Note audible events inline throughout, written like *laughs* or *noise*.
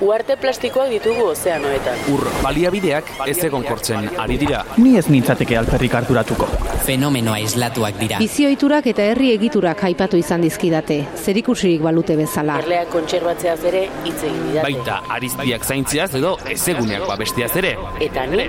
Uarte plastikoak ditugu ozeanoetan. Ur baliabideak ez egonkortzen ari dira. Ni ez nintzateke alperrik harturatuko. Fenomenoa islatuak dira. Bizioiturak eta herri egiturak aipatu izan dizkidate, zerikusirik balute bezala. Erleak kontserbatzeaz ere hitz egin didate. Baita ariztiak zaintziaz edo ezeguneak babestiaz ere. Eta ni,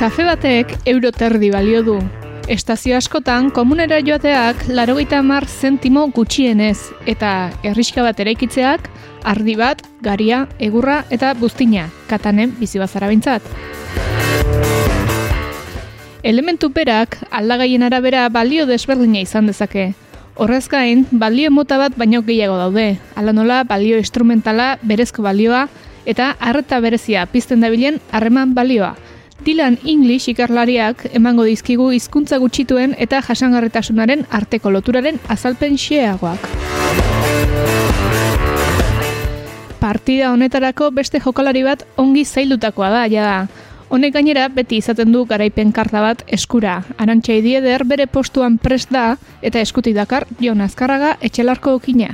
Kafe batek euro terdi balio du. Estazio askotan komunera joateak larogeita hamar zentimo gutxienez eta herriska bat eraikitzeak ardi bat, garia, egurra eta buztina, katanen bizi bazara behintzat. Elementu berak aldagaien arabera balio desberdina izan dezake. Horrez gain, balio mota bat baino gehiago daude. Hala nola, balio instrumentala, berezko balioa, eta harreta berezia pizten dabilen harreman balioa. Dylan English ikerlariak emango dizkigu hizkuntza gutxituen eta jasangarritasunaren arteko loturaren azalpen xeagoak. Partida honetarako beste jokalari bat ongi zaildutakoa da, ja da. Honek gainera beti izaten du garaipen karta bat eskura. Arantxa idieder bere postuan prest da eta eskutik dakar Jon Azkarraga etxelarko okina.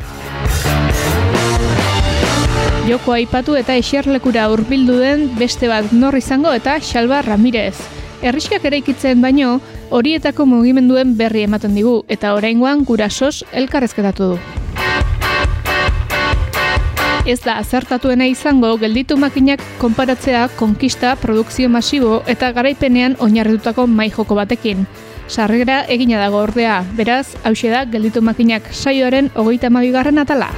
Joko aipatu eta eserlekura hurbildu den beste bat nor izango eta Xalba Ramirez. Erriskak eraikitzen baino, horietako mugimenduen berri ematen digu eta oraingoan gurasos elkarrezketatu du. Ez da azertatuena izango gelditu makinak konparatzea konkista, produkzio masibo eta garaipenean oinarritutako mai joko batekin. Sarrera egina dago ordea, beraz, hause da gelditu makinak saioaren hogeita mabigarren atala.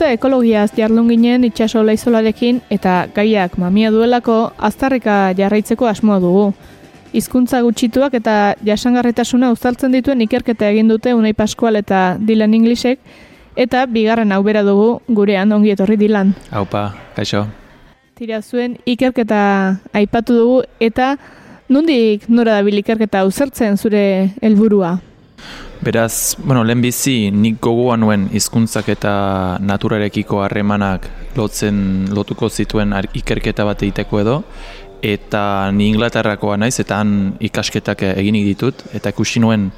Hizkuntza ekologiaz jardun ginen itxaso laizolarekin eta gaiak mamia duelako aztarrika jarraitzeko asmoa dugu. Hizkuntza gutxituak eta jasangarritasuna uztartzen dituen ikerketa egin dute Unai Pascual eta Dylan Englishek eta bigarren hau bera dugu gurean ongi etorri Dylan. Haupa, kaixo. Tira zuen ikerketa aipatu dugu eta nondik nora dabil ikerketa uzertzen zure helburua. Beraz, bueno, lehenbizi nik gogoa nuen hizkuntzak eta naturarekiko harremanak lotzen lotuko zituen ikerketa bat egiteko edo eta ni Inglaterrakoa naiz eta han ikasketak eginik ditut eta ikusi nuen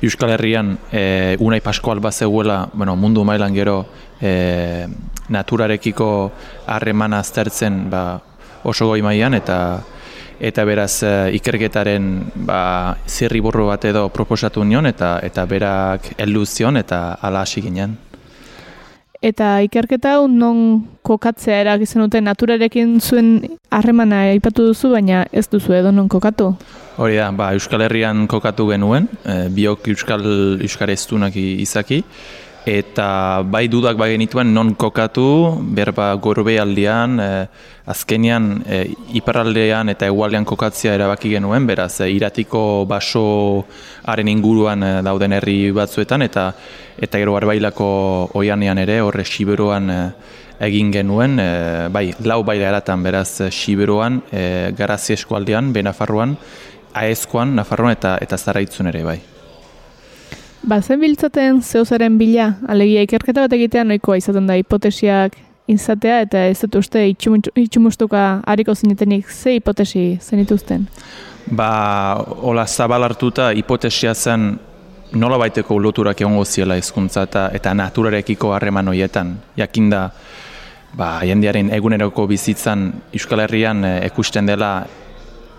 Euskal Herrian e, Unai Pascual bazegoela, bueno, mundu mailan gero e, naturarekiko harremana aztertzen ba, oso goi mailan eta eta beraz eh, ikerketaren ba, zirriburru bat edo proposatu nion eta eta berak heldu zion eta hala hasi ginen. Eta ikerketa hau non kokatzea eragizen dute naturarekin zuen harremana aipatu duzu, baina ez duzu edo non kokatu. Hori da, ba, Euskal Herrian kokatu genuen, e, biok Euskal Euskara eztunak i- izaki, eta bai dudak bai genituen non kokatu, berba gorbe aldian, e, azkenian e, iparraldean eta egualdean kokatzea erabaki genuen, beraz, e, iratiko basoaren inguruan e, dauden herri batzuetan, eta eta gero arbailako oianean ere, horre siberoan e, egin genuen, e, bai, lau bai eratan beraz e, siberoan, e, garazi eskualdean, benafarroan, aezkoan, nafarroan eta eta zaraitzun ere, bai. Ba, zen biltzaten zeuzaren bila, alegia ikerketa bat egitea noikoa izaten da hipotesiak izatea, eta ez dut uste itxumu- itxumustuka hariko zinetenik ze hipotesi zenituzten. Ba, hola zabal hartuta hipotesia zen nola baiteko loturak egongo ziela hizkuntza eta, eta naturarekiko harreman horietan. Jakinda, ba, jendearen eguneroko bizitzan Euskal Herrian e, ikusten dela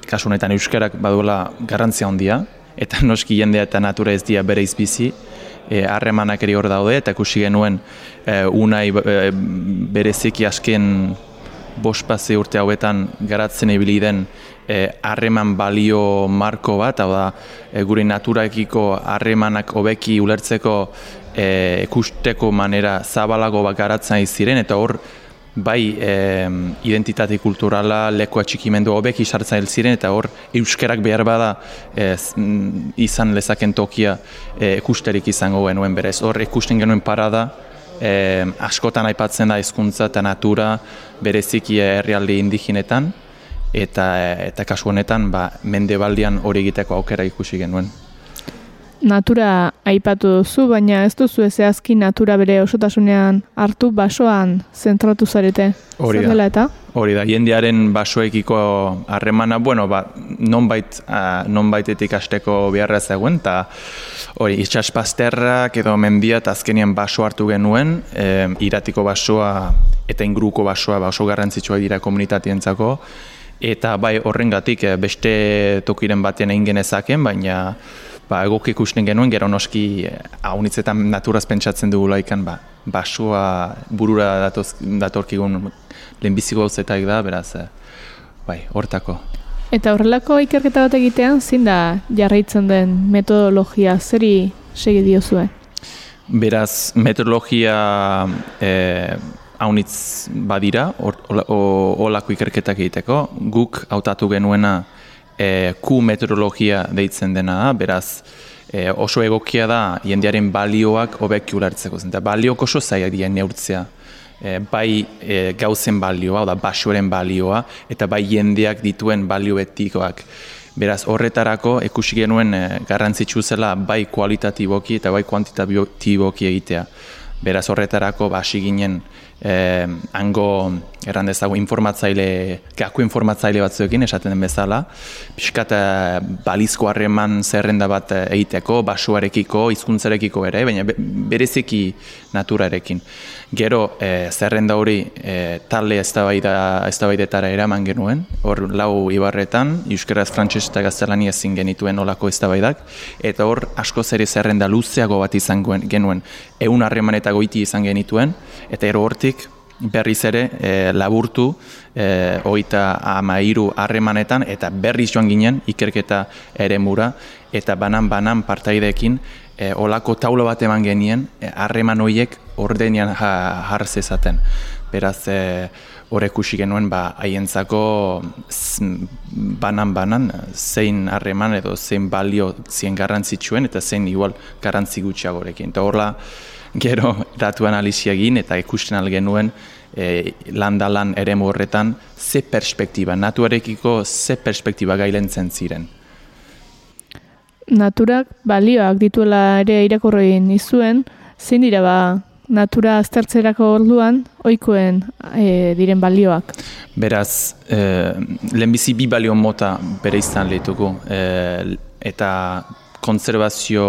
kasu honetan euskarak baduela garrantzia handia eta noski jendea eta natura ez dira bere izbizi, e, harremanak ere hor daude eta ikusi genuen e, unai e, bereziki asken bospase urte hauetan garatzen ibili den e, harreman balio marko bat, hau da e, gure naturaekiko harremanak hobeki ulertzeko e, ikusteko manera zabalago bat garatzen ziren eta hor bai e, identitate kulturala, leku atxikimendu hobeki sartzen ziren eta hor euskerak behar bada e, izan lezaken tokia e, ikusterik izango genuen berez. Hor ikusten genuen parada e, askotan aipatzen da hizkuntza eta natura bereziki herrialde indigenetan eta eta kasu honetan ba mendebaldian hori egiteko aukera ikusi genuen. Natura aipatu duzu, baina ez duzu zehazki natura bere osotasunean hartu basoan zentratu zarete. Hori da. eta? Hori da, jendearen basoekiko harremana, bueno, ba, nonbait, uh, nonbaitetik asteko beharra zegoen, eta hori, itxaspazterrak edo mendia eta azkenien baso hartu genuen, e, iratiko basoa eta ingruko basoa ba, oso garrantzitsua dira komunitatientzako, eta bai horrengatik eh, beste tokiren batean egin genezaken, baina ba, egok ikusten genuen, gero noski eh, haunitzetan naturaz pentsatzen dugu laikan, ba, basua burura datoz, datorkigun lehenbiziko gauzetak da, beraz, eh, bai, hortako. Eta horrelako ikerketa bat egitean, zin da jarraitzen den metodologia, zeri segi diozue? Beraz, metodologia eh, haunitz badira, olako ikerketak egiteko, guk hautatu genuena, e, Q meteorologia deitzen dena da, beraz e, oso egokia da jendearen balioak hobeki ulertzeko zen. Baliok oso zaiak dien neurtzea. E, bai e, gauzen balioa, da basoaren balioa, eta bai jendeak dituen balioetikoak. Beraz, horretarako ikusi genuen e, garrantzitsu zela bai kualitatiboki eta bai kuantitatiboki egitea. Beraz, horretarako basi ginen eh, hango erran dezago informatzaile, gako informatzaile batzuekin esaten den bezala, pixkat eh, balizko harreman zerrenda bat eh, egiteko, basuarekiko, hizkuntzarekiko ere, baina bereziki naturarekin. Gero eh, zerrenda hori eh, talde eztabaidetara eraman genuen, hor lau ibarretan, Euskeraz Frantses eta Gaztelani ezin genituen olako eztabaidak, eta hor asko zere zerrenda luzeago bat izan genuen, egun harreman eta goiti izan genituen, eta ero hortik berriz ere e, laburtu e, oita amairu harremanetan eta berriz joan ginen ikerketa ere mura eta banan-banan partaidekin e, olako taula bat eman genien e, harreman e, horiek ordenian jarrez ezaten. Beraz, e, horrek usi genuen ba, haientzako banan-banan zein harreman edo zein balio zien garrantzitsuen eta zein igual garrantzi gutxiagorekin. Eta horla, gero datu analizia egin eta ikusten algenuen e, landalan ere horretan ze perspektiba, natuarekiko ze perspektiba gailentzen ziren. Naturak balioak dituela ere irakurri nizuen, zein dira ba natura aztertzerako orduan ohikoen e, diren balioak? Beraz, e, lehenbizi bi balio mota bere izan lehituko, e, eta konservazio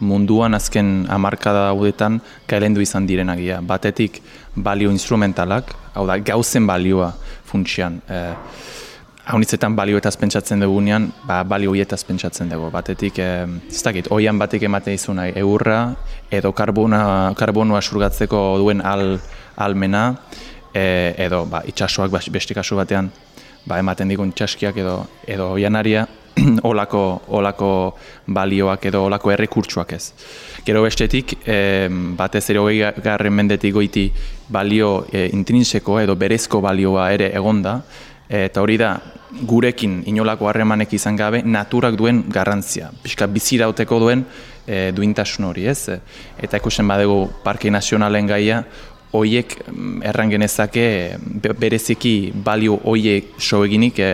munduan azken hamarkada daudetan gailendu izan direnagia. Batetik balio instrumentalak, hau da gauzen balioa funtsian. E, Haunitzetan balioetaz pentsatzen dugunean, ba, balio hietaz pentsatzen dugu. Batetik, e, ez dakit, oian batek ematen izuna eurra, edo karbona, karbonua surgatzeko duen al, almena, e, edo ba, itxasoak beste kasu batean ba, ematen digun txaskiak edo, edo oianaria, *clears throat* olako, olako balioak edo olako errekurtsuak ez. Gero bestetik, e, batez ere hogei garren mendetik goiti balio e, intrinseko edo berezko balioa ere egonda, eta hori da, gurekin inolako harremanek izan gabe, naturak duen garrantzia. Piska bizirauteko duen e, duintasun hori ez. Eta ikusten badegu Parke Nazionalen gaia, hoiek mm, erran genezake bereziki balio hoiek soeginik e,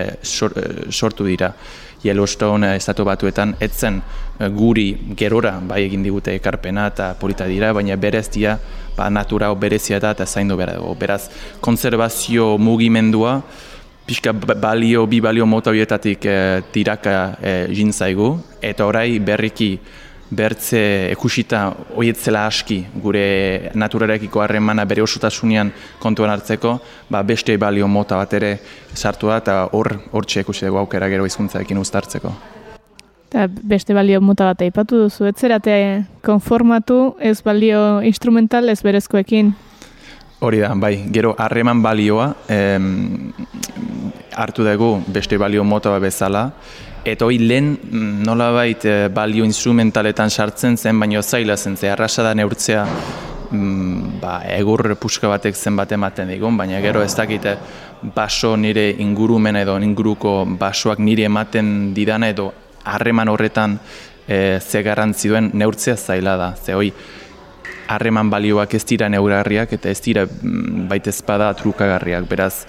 sortu dira. Yellowstone estatu batuetan etzen eh, guri gerora bai egin digute ekarpena eta polita dira, baina berez dia ba, natura berezia da eta zaindu behar dugu. Beraz, konservazio mugimendua, pixka balio, bi balio mota horietatik e, tiraka e, jintzaigu, eta orai berriki bertze ekusita oietzela aski gure naturarekiko harremana bere osotasunean kontuan hartzeko, ba, beste balio mota bat ere sartu da eta hor hortxe ikusi dugu aukera gero hizkuntzarekin uztartzeko. Eta beste balio mota bat aipatu duzu, ez zerate konformatu ez balio instrumental ez berezkoekin. Hori da, bai, gero harreman balioa em, hartu dugu beste balio mota bezala, Eta hori lehen mm, nolabait eh, balio instrumentaletan sartzen zen, baina zaila zen, ze arrasa da neurtzea mm, ba, egur puska batek zen bat ematen digun, baina gero ez dakite baso nire ingurumen edo inguruko basoak nire ematen didana edo harreman horretan e, ze garrantzi duen neurtzea zaila da. Ze hoi, harreman balioak ez dira neurarriak eta ez dira mm, baita ezpada trukagarriak, beraz,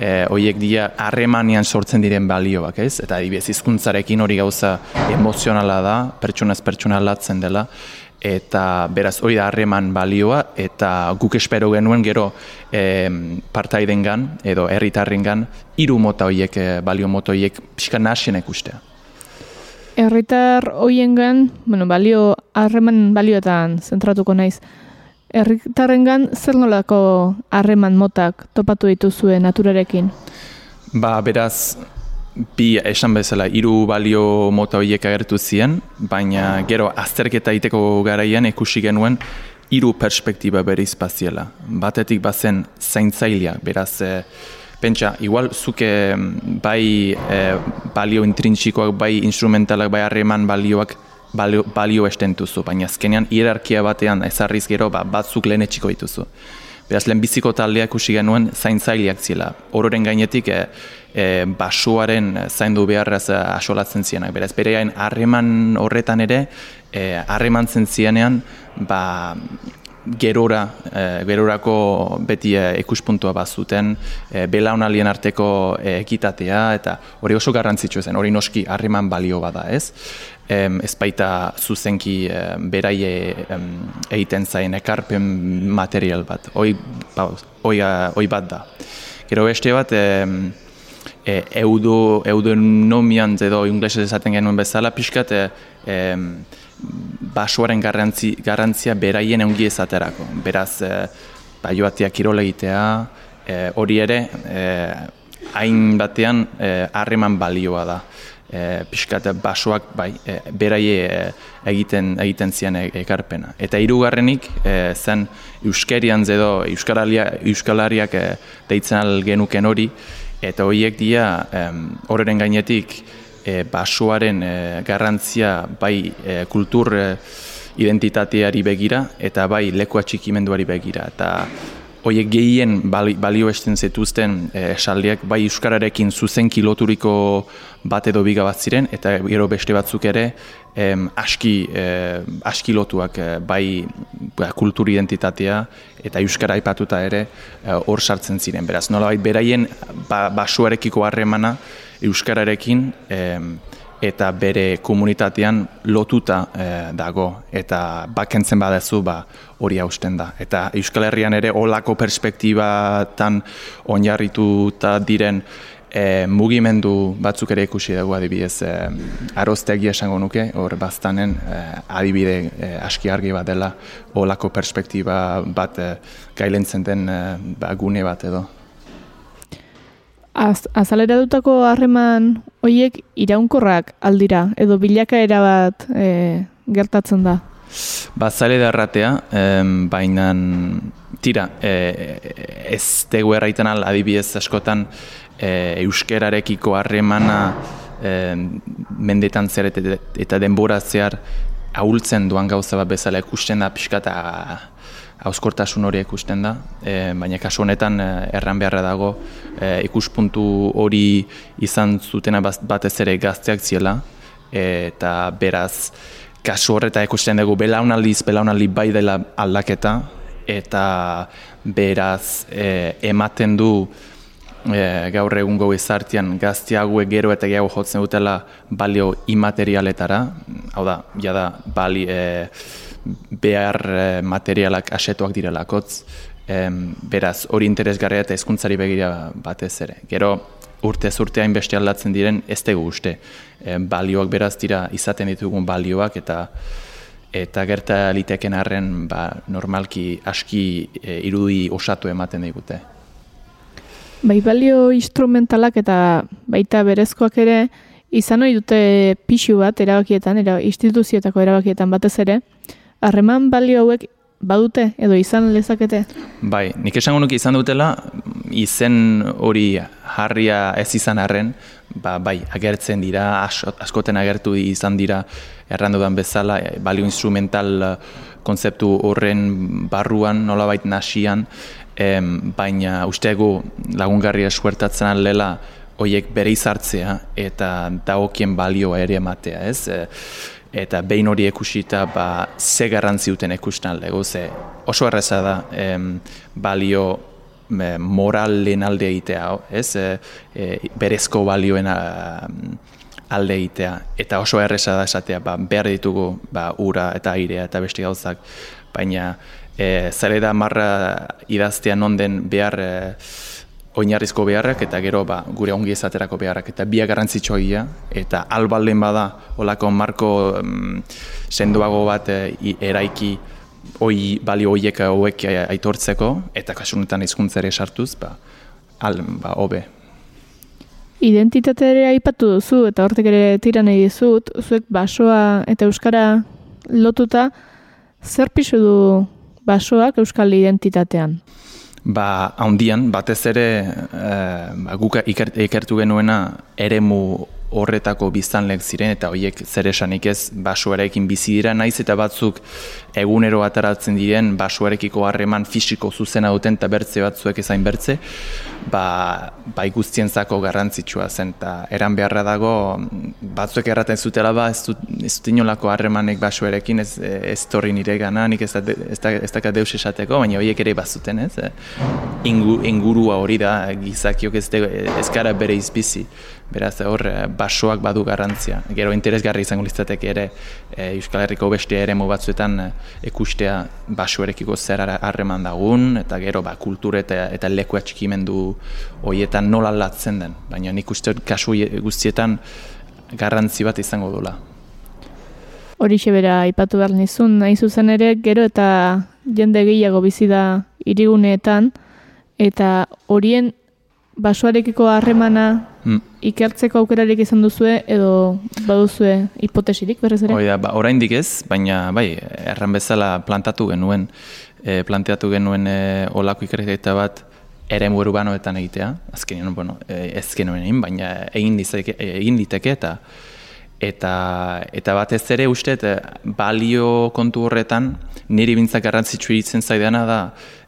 e, hoiek dira harremanian sortzen diren balioak, ez? Eta adibidez hizkuntzarekin hori gauza emozionala da, pertsonaz pertsona latzen dela, eta beraz hori da harreman balioa, eta guk espero genuen gero e, partaidengan edo herritarrengan hiru mota hoiek e, balio mota hoiek pixka nasien ikustea. Herritar hoiengan, bueno, balio harreman balioetan zentratuko naiz. Herritarrengan zer nolako harreman motak topatu dituzue naturarekin? Ba, beraz, bi esan bezala hiru balio mota horiek agertu ziren, baina gero azterketa iteko garaian ikusi genuen hiru perspektiba bereiz paziela. Batetik bazen zaintzailea, beraz, e, pentsa, igual zuke bai e, balio intrintxikoak, bai instrumentalak, bai harreman balioak balio, balio estentuzu, baina azkenean hierarkia batean ezarriz gero ba, batzuk lehen etxiko dituzu. Beraz, lehen biziko taldeak ikusi genuen zaintzaileak zila. Ororen gainetik e, e, basuaren zaindu beharraz asolatzen zienak. Beraz, bere harreman horretan ere, harreman e, zienean, ba, gerora, e, gerorako beti e, ikuspuntua bat zuten, e, belaunalien arteko e, ekitatea, eta hori oso garrantzitsu zen, hori noski harriman balio bada, ez? E, ez baita zuzenki e, beraie egiten zain ekarpen material bat, hoi, ba, hoi, bat da. Gero beste bat, e, e, eudo, eudonomian edo inglesez esaten genuen bezala, pixkat, e, basoaren garrantzi, garrantzia beraien eungi ezaterako. Beraz, e, ba, joatia kirole egitea, e, hori ere, e, hain batean harreman balioa da. E, pixkat basoak bai, e, beraie egiten, egiten zian e, ekarpena. Eta hirugarrenik e, zen euskerian edo euskalariak e, deitzen al genuken hori, eta horiek dira horren gainetik e, basoaren e, garrantzia bai e, kultur e, identitateari begira eta bai leku atxikimenduari begira. Eta hoiek gehien balio esten zituzten esaldiak bai euskararekin zuzenki loturiko bat edo biga bat ziren eta gero beste batzuk ere em, aski, aski lotuak bai ba, kultur identitatea eta euskara aipatuta ere hor sartzen ziren. Beraz, nolabait beraien ba, basoarekiko harremana euskararekin eta bere komunitatean lotuta e, dago. Eta bakentzen badezu ba hori hausten da. Eta Euskal Herrian ere olako perspektibatan oinarrituta diren e, mugimendu batzuk ere ikusi dugu adibidez e, aroztegi esango nuke hor baztanen e, adibide e, aski argi bat dela olako perspektiba bat e, gailentzen den e, ba, gune bat edo Az, azalera dutako harreman hoiek iraunkorrak aldira, edo bilakaera bat e, gertatzen da? Ba, zale da erratea, baina tira, e, ez tegu erraiten al, adibidez askotan e, euskerarekiko harremana e, mendetan zer eta, denbora zehar ahultzen duan gauza bat bezala ikusten da pixka hauskortasun hori ikusten da, e, baina kasu honetan e, erran beharra dago e, ikuspuntu hori izan zutena batez ere gazteak ziela, eta beraz kasu horreta ikusten dugu belaunaldiz, belaunaldi bai dela aldaketa, eta beraz e, ematen du e, gaur egun gau izartian gaztiaguek gero eta gehiago jotzen dutela balio imaterialetara, hau da, jada, bali, e, behar eh, materialak asetuak direlakotz, beraz hori interesgarria eta hezkuntzari begira batez ere. Gero urte zurte beste aldatzen diren ez dugu uste. balioak beraz dira izaten ditugun balioak eta eta gerta liteken arren ba, normalki aski e, irudi osatu ematen digute. Bai balio instrumentalak eta baita berezkoak ere izan ohi dute pixu bat erabakietan, era, instituzioetako erabakietan batez ere, harreman balio hauek badute edo izan lezakete? Bai, nik esango nuke izan dutela, izen hori jarria ez izan arren, ba, bai, agertzen dira, askoten agertu izan dira, errandudan bezala, e, balio instrumental e, konzeptu horren barruan, nolabait nasian, em, baina ustegu lagungarria eskuertatzen alela, hoiek bere izartzea eta dagokien balioa ere ematea, ez? Eta behin hori ekusita ba, ze garrantzi duten ikusten lego, ze oso erreza da em, balio e, moralen alde egitea, ez? E, e, berezko balioen alde egitea, eta oso erreza da esatea, ba, behar ditugu ba, ura eta airea eta beste gauzak, baina e, zare da marra idaztea non den behar e, oinarrizko beharrak eta gero ba, gure ongi ezaterako beharrak. Eta biak garrantzitsuagia eta albalden bada olako marko mm, sendoago bat e, eraiki oi balio hoiek hauek aitortzeko eta kasunetan hizkuntzare sartuz ba al ba hobe. Identitate ere aipatu duzu eta hortik ere tira nahi dizut zuek basoa eta euskara lotuta zer pisu du basoak euskal identitatean Ba, haundian, batez ere, e, ba, guk ikertu genuena eremu horretako biztanlek ziren eta horiek zer esanik ez basoarekin bizi dira naiz eta batzuk egunero ataratzen diren basoarekiko harreman fisiko zuzena duten eta bertze batzuek ezain bertze ba, ba guztientzako garrantzitsua zen eta eran beharra dago batzuek erraten zutela ba ez dut, ez dut inolako harremanek basoarekin ez, ez torri nire gana nik ez, ez, ez dakat deus esateko baina horiek ere bazuten ez? Ingu, ingurua hori da gizakiok ez, ez gara bere izbizi beraz hor eh, basoak badu garrantzia. Gero interesgarri izango litzateke ere e, Euskal Herriko beste ere batzuetan e, ikustea basoarekiko zer harreman dagun eta gero ba, kultur eta, eta leku atxikimendu horietan nola latzen den. Baina nik uste kasu guztietan garrantzi bat izango dula. Horixe bera ipatu behar nizun, nahi zuzen ere gero eta jende gehiago bizi da iriguneetan eta horien basoarekiko harremana mm. ikertzeko aukerarik izan duzue edo baduzue hipotesirik berrez ere? Oida, ba, oraindik ez, baina bai, erran bezala plantatu genuen, e, planteatu genuen e, olako ikerketa bat ere urbanoetan egitea, azkenean, bueno, e, ez genuen egin, baina egin, dizeke, egin diteke eta eta eta batez ere uste balio kontu horretan niri bintzak garrantzitsu iritzen zaidana da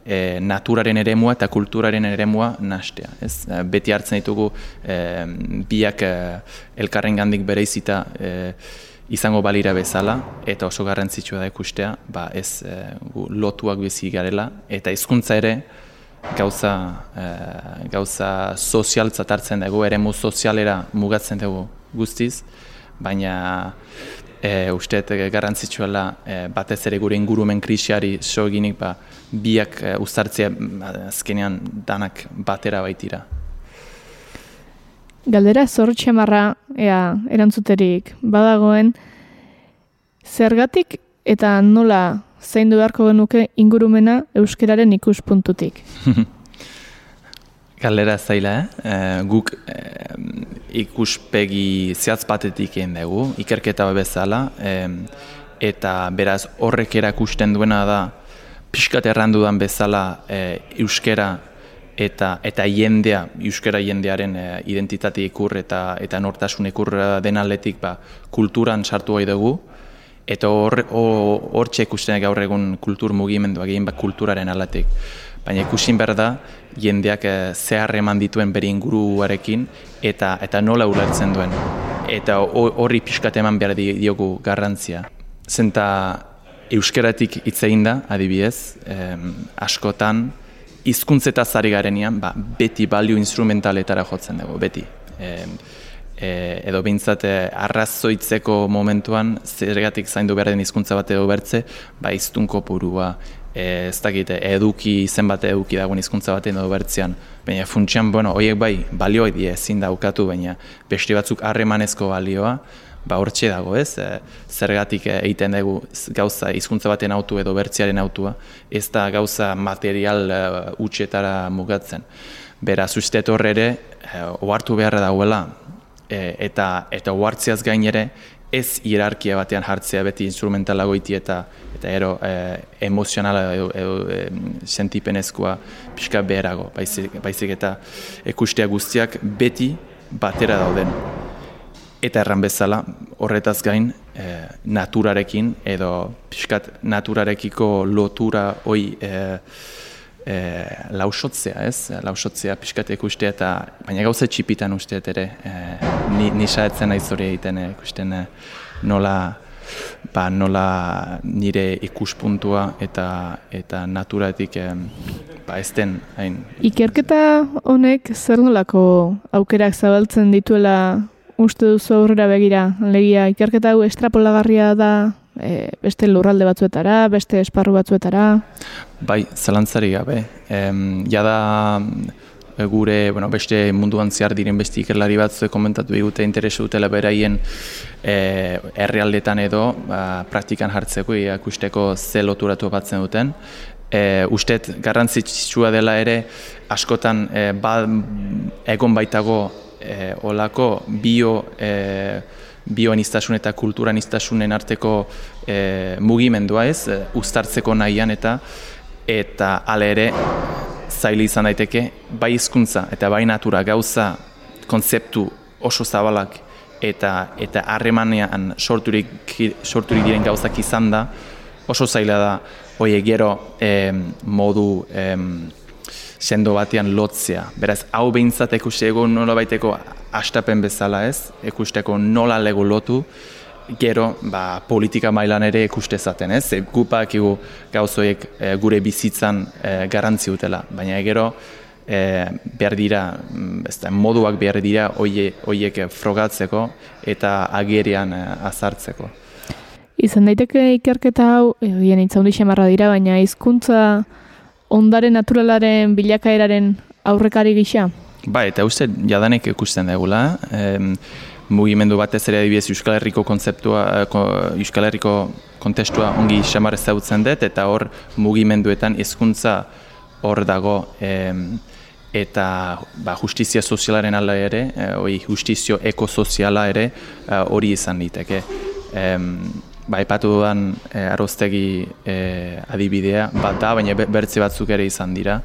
e, naturaren eremua eta kulturaren eremua nastea. Ez? E, beti hartzen ditugu e, biak e, elkarren gandik bere izita e, izango balira bezala eta oso garrantzitsua da ikustea, ba ez e, gu, lotuak bizi garela eta hizkuntza ere gauza, e, gauza sozialtzat hartzen dugu, eremu sozialera mugatzen dugu guztiz, baina e, uste e, garrantzitsuela e, batez ere gure ingurumen krisiari soginik ba, biak e, uztartzea azkenean danak batera baitira. Galdera zortxe marra, ea, erantzuterik, badagoen, zergatik eta nola zein du beharko genuke ingurumena euskeraren ikuspuntutik? *laughs* Galdera zaila, eh? E, guk e, ikuspegi zehatz batetik egin dugu, ikerketa bezala, e, eta beraz horrek erakusten duena da, pixkat errandudan bezala e, euskera eta eta jendea, euskera jendearen e, identitate ikur eta eta nortasun ikur den aldetik ba, kulturan sartu hori dugu, eta hor, hor ikusten gaur egun kultur mugimenduak egin bat kulturaren aldetik baina ikusin behar da jendeak e, zehar eman dituen bere inguruarekin eta eta nola ulertzen duen. Eta horri pixkat eman behar diogu garrantzia. Zenta euskeratik hitz egin da, adibidez, askotan, hizkuntzeta zari garenean, ba, beti balio instrumentaletara jotzen dugu, beti. E, edo behintzat e, arrazoitzeko momentuan, zergatik zaindu behar den hizkuntza bat edo bertze, ba, iztunko purua, E, ez dakit, eduki zenbat eduki dagoen hizkuntza batean edo bertzean. Baina funtsian, bueno, horiek bai, balioa die ezin daukatu, baina beste batzuk harremanezko balioa, ba hortxe dago, ez? E, zergatik egiten dugu gauza hizkuntza baten autu edo bertziaren autua, ez da gauza material uh, utxetara mugatzen. Beraz, uste horre ere, e, ohartu beharra dauela, e, eta eta ohartziaz gain ere, ez hierarkia batean jartzea beti instrumentalago iti eta eta ero e, emozionala edo, edo e, sentipenezkoa pixka beherago, baizik, baizik eta ikustea guztiak beti batera dauden. Eta erran bezala, horretaz gain, e, naturarekin edo pixkat naturarekiko lotura hoi e, e, lausotzea, ez? Lausotzea pixkat ikustea eta baina gauza txipitan usteet ere e, ni, nisa etzen nahi zori egiten e, ikusten e, nola ba, nola nire ikuspuntua eta eta naturatik e, ba, ez den hain. Ikerketa honek zer nolako aukerak zabaltzen dituela uste duzu aurrera begira? Legia, ikerketa hau estrapolagarria da e, beste lurralde batzuetara, beste esparru batzuetara? Bai, zalantzari gabe. E, jada gure bueno, beste munduan zehar diren beste ikerlari batzuek komentatu digute interesu dutela beraien e, herrialdetan edo ba, praktikan jartzeko ikusteko ze loturatu batzen duten. E, ustet garrantzitsua dela ere askotan e, ba, egon baitago e, olako bio e, bioanistasun eta kulturanistasunen arteko e, mugimendua ez, e, uztartzeko nahian eta eta ale ere zaili izan daiteke bai hizkuntza eta bai natura gauza kontzeptu oso zabalak eta eta harremanean sorturik sorturik diren gauzak izan da oso zaila da hoe gero e, modu e, sendo batean lotzea. Beraz, hau behintzat ikusi egon nola baiteko astapen bezala ez, ikusteko nola lego lotu, gero ba, politika mailan ere ikuste zaten ez, e, gupak igu gauzoiek e, gure bizitzan e, garantzi utela, baina gero e, behar dira, mm, ez da, moduak behar dira hoiek frogatzeko eta agerian e, azartzeko. Izan daiteke ikerketa hau, egin e, itzaun xamarra dira, baina hizkuntza ondare naturalaren bilakaeraren aurrekari gisa? Ba, eta uste jadanek ikusten degula. Em, mugimendu batez ere adibidez Euskal Herriko kontzeptua, eh, Euskal Herriko kontestua ongi xamar ezagutzen dut, eta hor mugimenduetan hizkuntza hor dago em, eta ba, justizia sozialaren ala ere, e, oi, justizio ekosoziala ere eh, hori izan liteke. Em, ba, epatu dudan e, arroztegi adibidea, bat da, baina bertze batzuk ere izan dira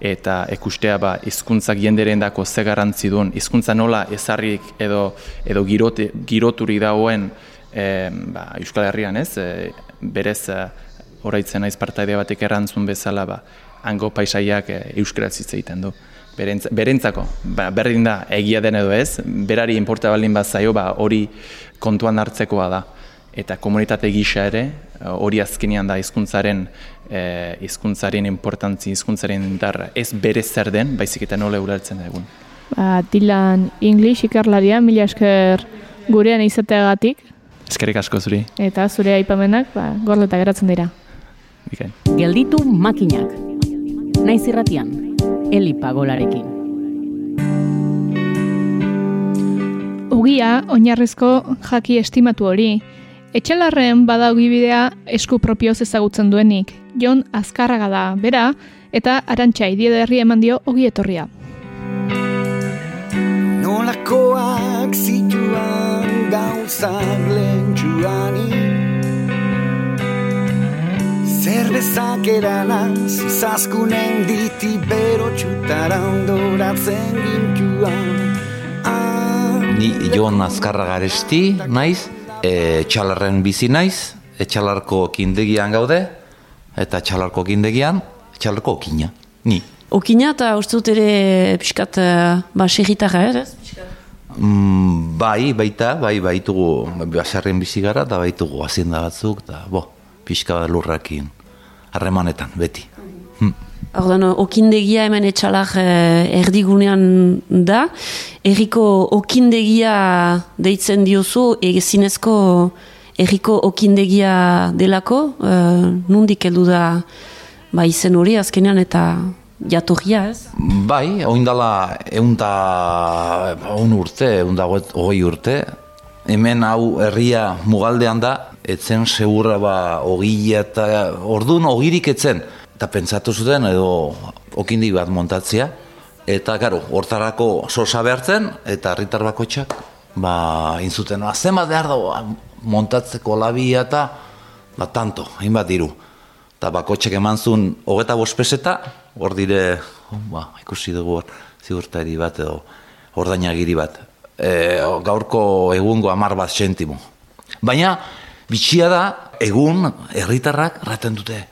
eta ikustea ba hizkuntzak jenderendako ze garrantzi duen hizkuntza nola ezarrik edo edo girote, giroturi dagoen e, ba, Euskal Herrian ez? E, berez e, oraitzen naiz partaide batek errantzun bezala ba hango paisaiak e, euskaraz hitz egiten du. Berentz, berentzako ba, berdin da egia den edo ez berari inporta baldin bazaio ba hori kontuan hartzekoa da eta komunitate gisa ere hori azkenean da hizkuntzaren eh, hizkuntzaren importantzi hizkuntzaren indarra ez bere zer den baizik eta nola ulertzen egun. Ba, Dilan English ikerlaria mila esker gurean izateagatik. Eskerrik asko zuri. Eta zure aipamenak ba gordeta geratzen dira. Bikain. Gelditu makinak. Naiz irratian. Eli Pagolarekin. Ugia oinarrizko jaki estimatu hori Etxelarren badaugibidea esku propioz ezagutzen duenik, Jon Azkarraga da, bera, eta arantxa idiederri eman dio ogi etorria. Nolakoak zituan gauzak lentsuani Zer bezak erana zizazkunen diti bero txutara ondoratzen gintuan. Ni Jon Azkarraga aresti, naiz, e, txalarren bizi naiz, etxalarko kindegian gaude, eta txalarko kindegian, txalarko okina, ni. Okina eta uste dut ere pixkat uh, ba, segitarra, ere? Mm, bai, baita, bai, baitugu, basarren bizi gara, eta baitugu azienda batzuk, eta bo, pixka lurrakin, harremanetan, beti. Hmm. Ordan, okindegia hemen etxalar eh, erdigunean da. Erriko okindegia deitzen diozu, egezinezko erriko okindegia delako, eh, nundik heldu da ba, izen hori azkenean eta jatorria ez? Bai, oindala eunta un urte, eunta hogei urte, hemen hau herria mugaldean da, etzen segurra ba ogila eta ordun ogirik etzen. Eta pentsatu zuten edo okindi bat montatzea. Eta, garo, hortarako sosa behartzen, eta herritar bakotxak, ba, inzuten, azema behar da montatzeko labia eta, ba, tanto, hainbat diru. Eta bakotxek eman zuen hogeta bospeseta, hor dire, oh, ba, ikusi dugu hor, zigurtari bat edo, ordainagiri bat. E, gaurko egungo amar bat sentimo. Baina, bitxia da, egun, herritarrak, raten dute,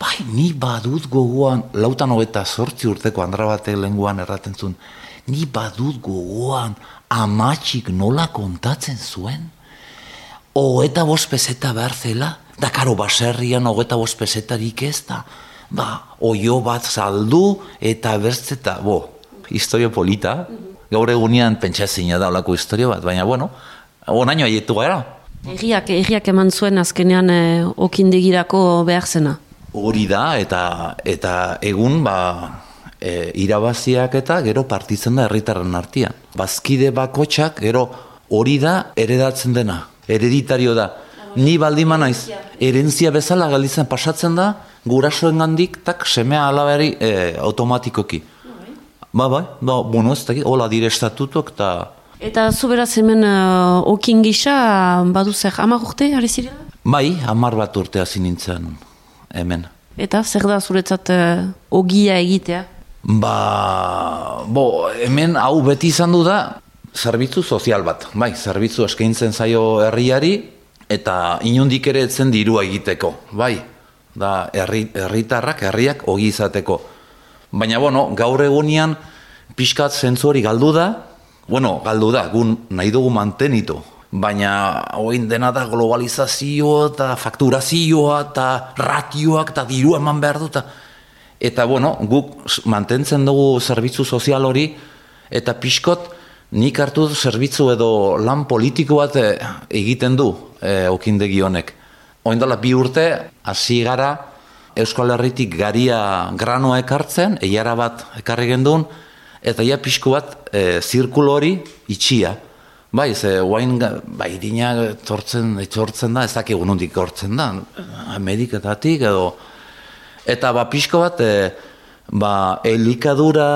bai, ni badut gogoan, lautan hogeta sortzi urteko andra batek lenguan erraten zuen, ni badut gogoan amatxik nola kontatzen zuen, hogeta bospezeta behar zela, da karo baserrian hogeta bospezetarik ez da, ba, oio bat saldu eta bertzeta, bo, historio polita, gaur egunean pentsazina da olako historio bat, baina bueno, onaino aietu gara. Egiak, egiak eman zuen azkenean eh, okindegirako behar zena. Hori da, eta, eta egun ba, e, irabaziak eta gero partitzen da herritarren artian. Bazkide bakotxak gero hori da eredatzen dena, hereditario da. Ni baldima naiz, erentzia bezala galizan pasatzen da, gurasoen gandik, tak semea alaberi e, automatikoki. Ba, bai, ba, bueno, ez dakit, hola dire estatutuak eta... Eta zu beraz hemen uh, okin gisa, badu zer, amar urte, ari zirela? Bai, amar bat urte hasi nintzen hemen. Eta zer da zuretzat uh, ogia egitea? Ba, bo, hemen hau beti izan du da, zerbitzu sozial bat. Bai, zerbitzu eskaintzen zaio herriari, eta inundik ere etzen dirua egiteko. Bai, da, herri, herritarrak, herriak ogi izateko. Baina, bueno, gaur egunean, pixkat zentzu hori galdu da, bueno, galdu da, gun nahi dugu mantenitu, baina hoin dena da globalizazioa eta fakturazioa eta ratioak eta diru eman behar dut. Eta bueno, guk mantentzen dugu zerbitzu sozial hori eta pixkot nik hartu zerbitzu edo lan politiko bat eh, egiten du e, okindegi honek. Oin dela bi urte, hasi gara Euskal Herritik garia granoa ekartzen, eiara bat ekarri gendun, eta ia pixko bat e, zirkulo hori itxia. Bai, ze guain, bai, irina tortzen, etortzen da, ez dakik unundik hortzen da, Ameriketatik edo... Eta ba, pixko bat, e, ba, elikadura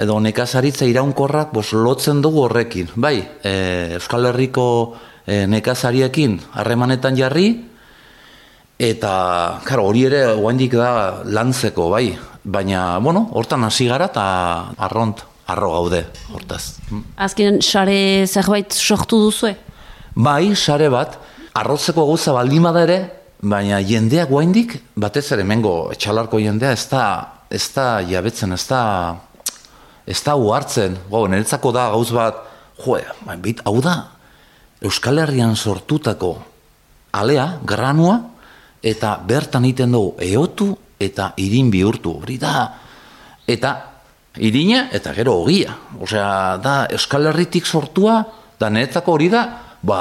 edo nekazaritza iraunkorrak bos, lotzen dugu horrekin. Bai, e, Euskal Herriko e, nekazariekin harremanetan jarri, eta, karo, hori ere guaindik da lantzeko, bai. Baina, bueno, hortan hasi gara eta arront arro gaude, hortaz. Azken, sare zerbait sortu duzue? Bai, sare bat, arrotzeko gauza baldima da ere, baina jendeak guaindik, batez ere mengo etxalarko jendea, ez da, ez da jabetzen, ez da, ez da uartzen, go, niretzako da gauz bat, joe, bait, hau da, Euskal Herrian sortutako alea, granua, eta bertan egiten dugu eotu eta irin bihurtu, hori da, eta irina eta gero ogia. Osea, da Euskal Herritik sortua, da niretzako hori da, ba,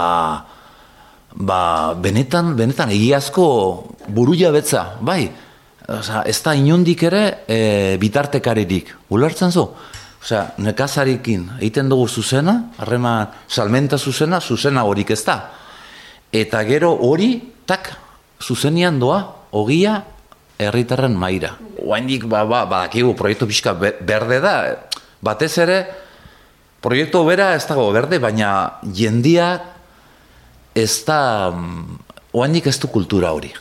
ba, benetan, benetan egiazko buru jabetza, bai. Osea, ez da inundik ere e, bitartekaririk. Ulertzen zu? Osea, nekazarikin egiten dugu zuzena, harrema salmenta zuzena, zuzena horik ez da. Eta gero hori, tak, zuzenian doa, ogia, herritarren maira. Oaindik ba ba badakigu proiektu pixka berde da. Batez ere proiektu bera ez dago berde, baina jendia ez da mm, oaindik ez du kultura hori.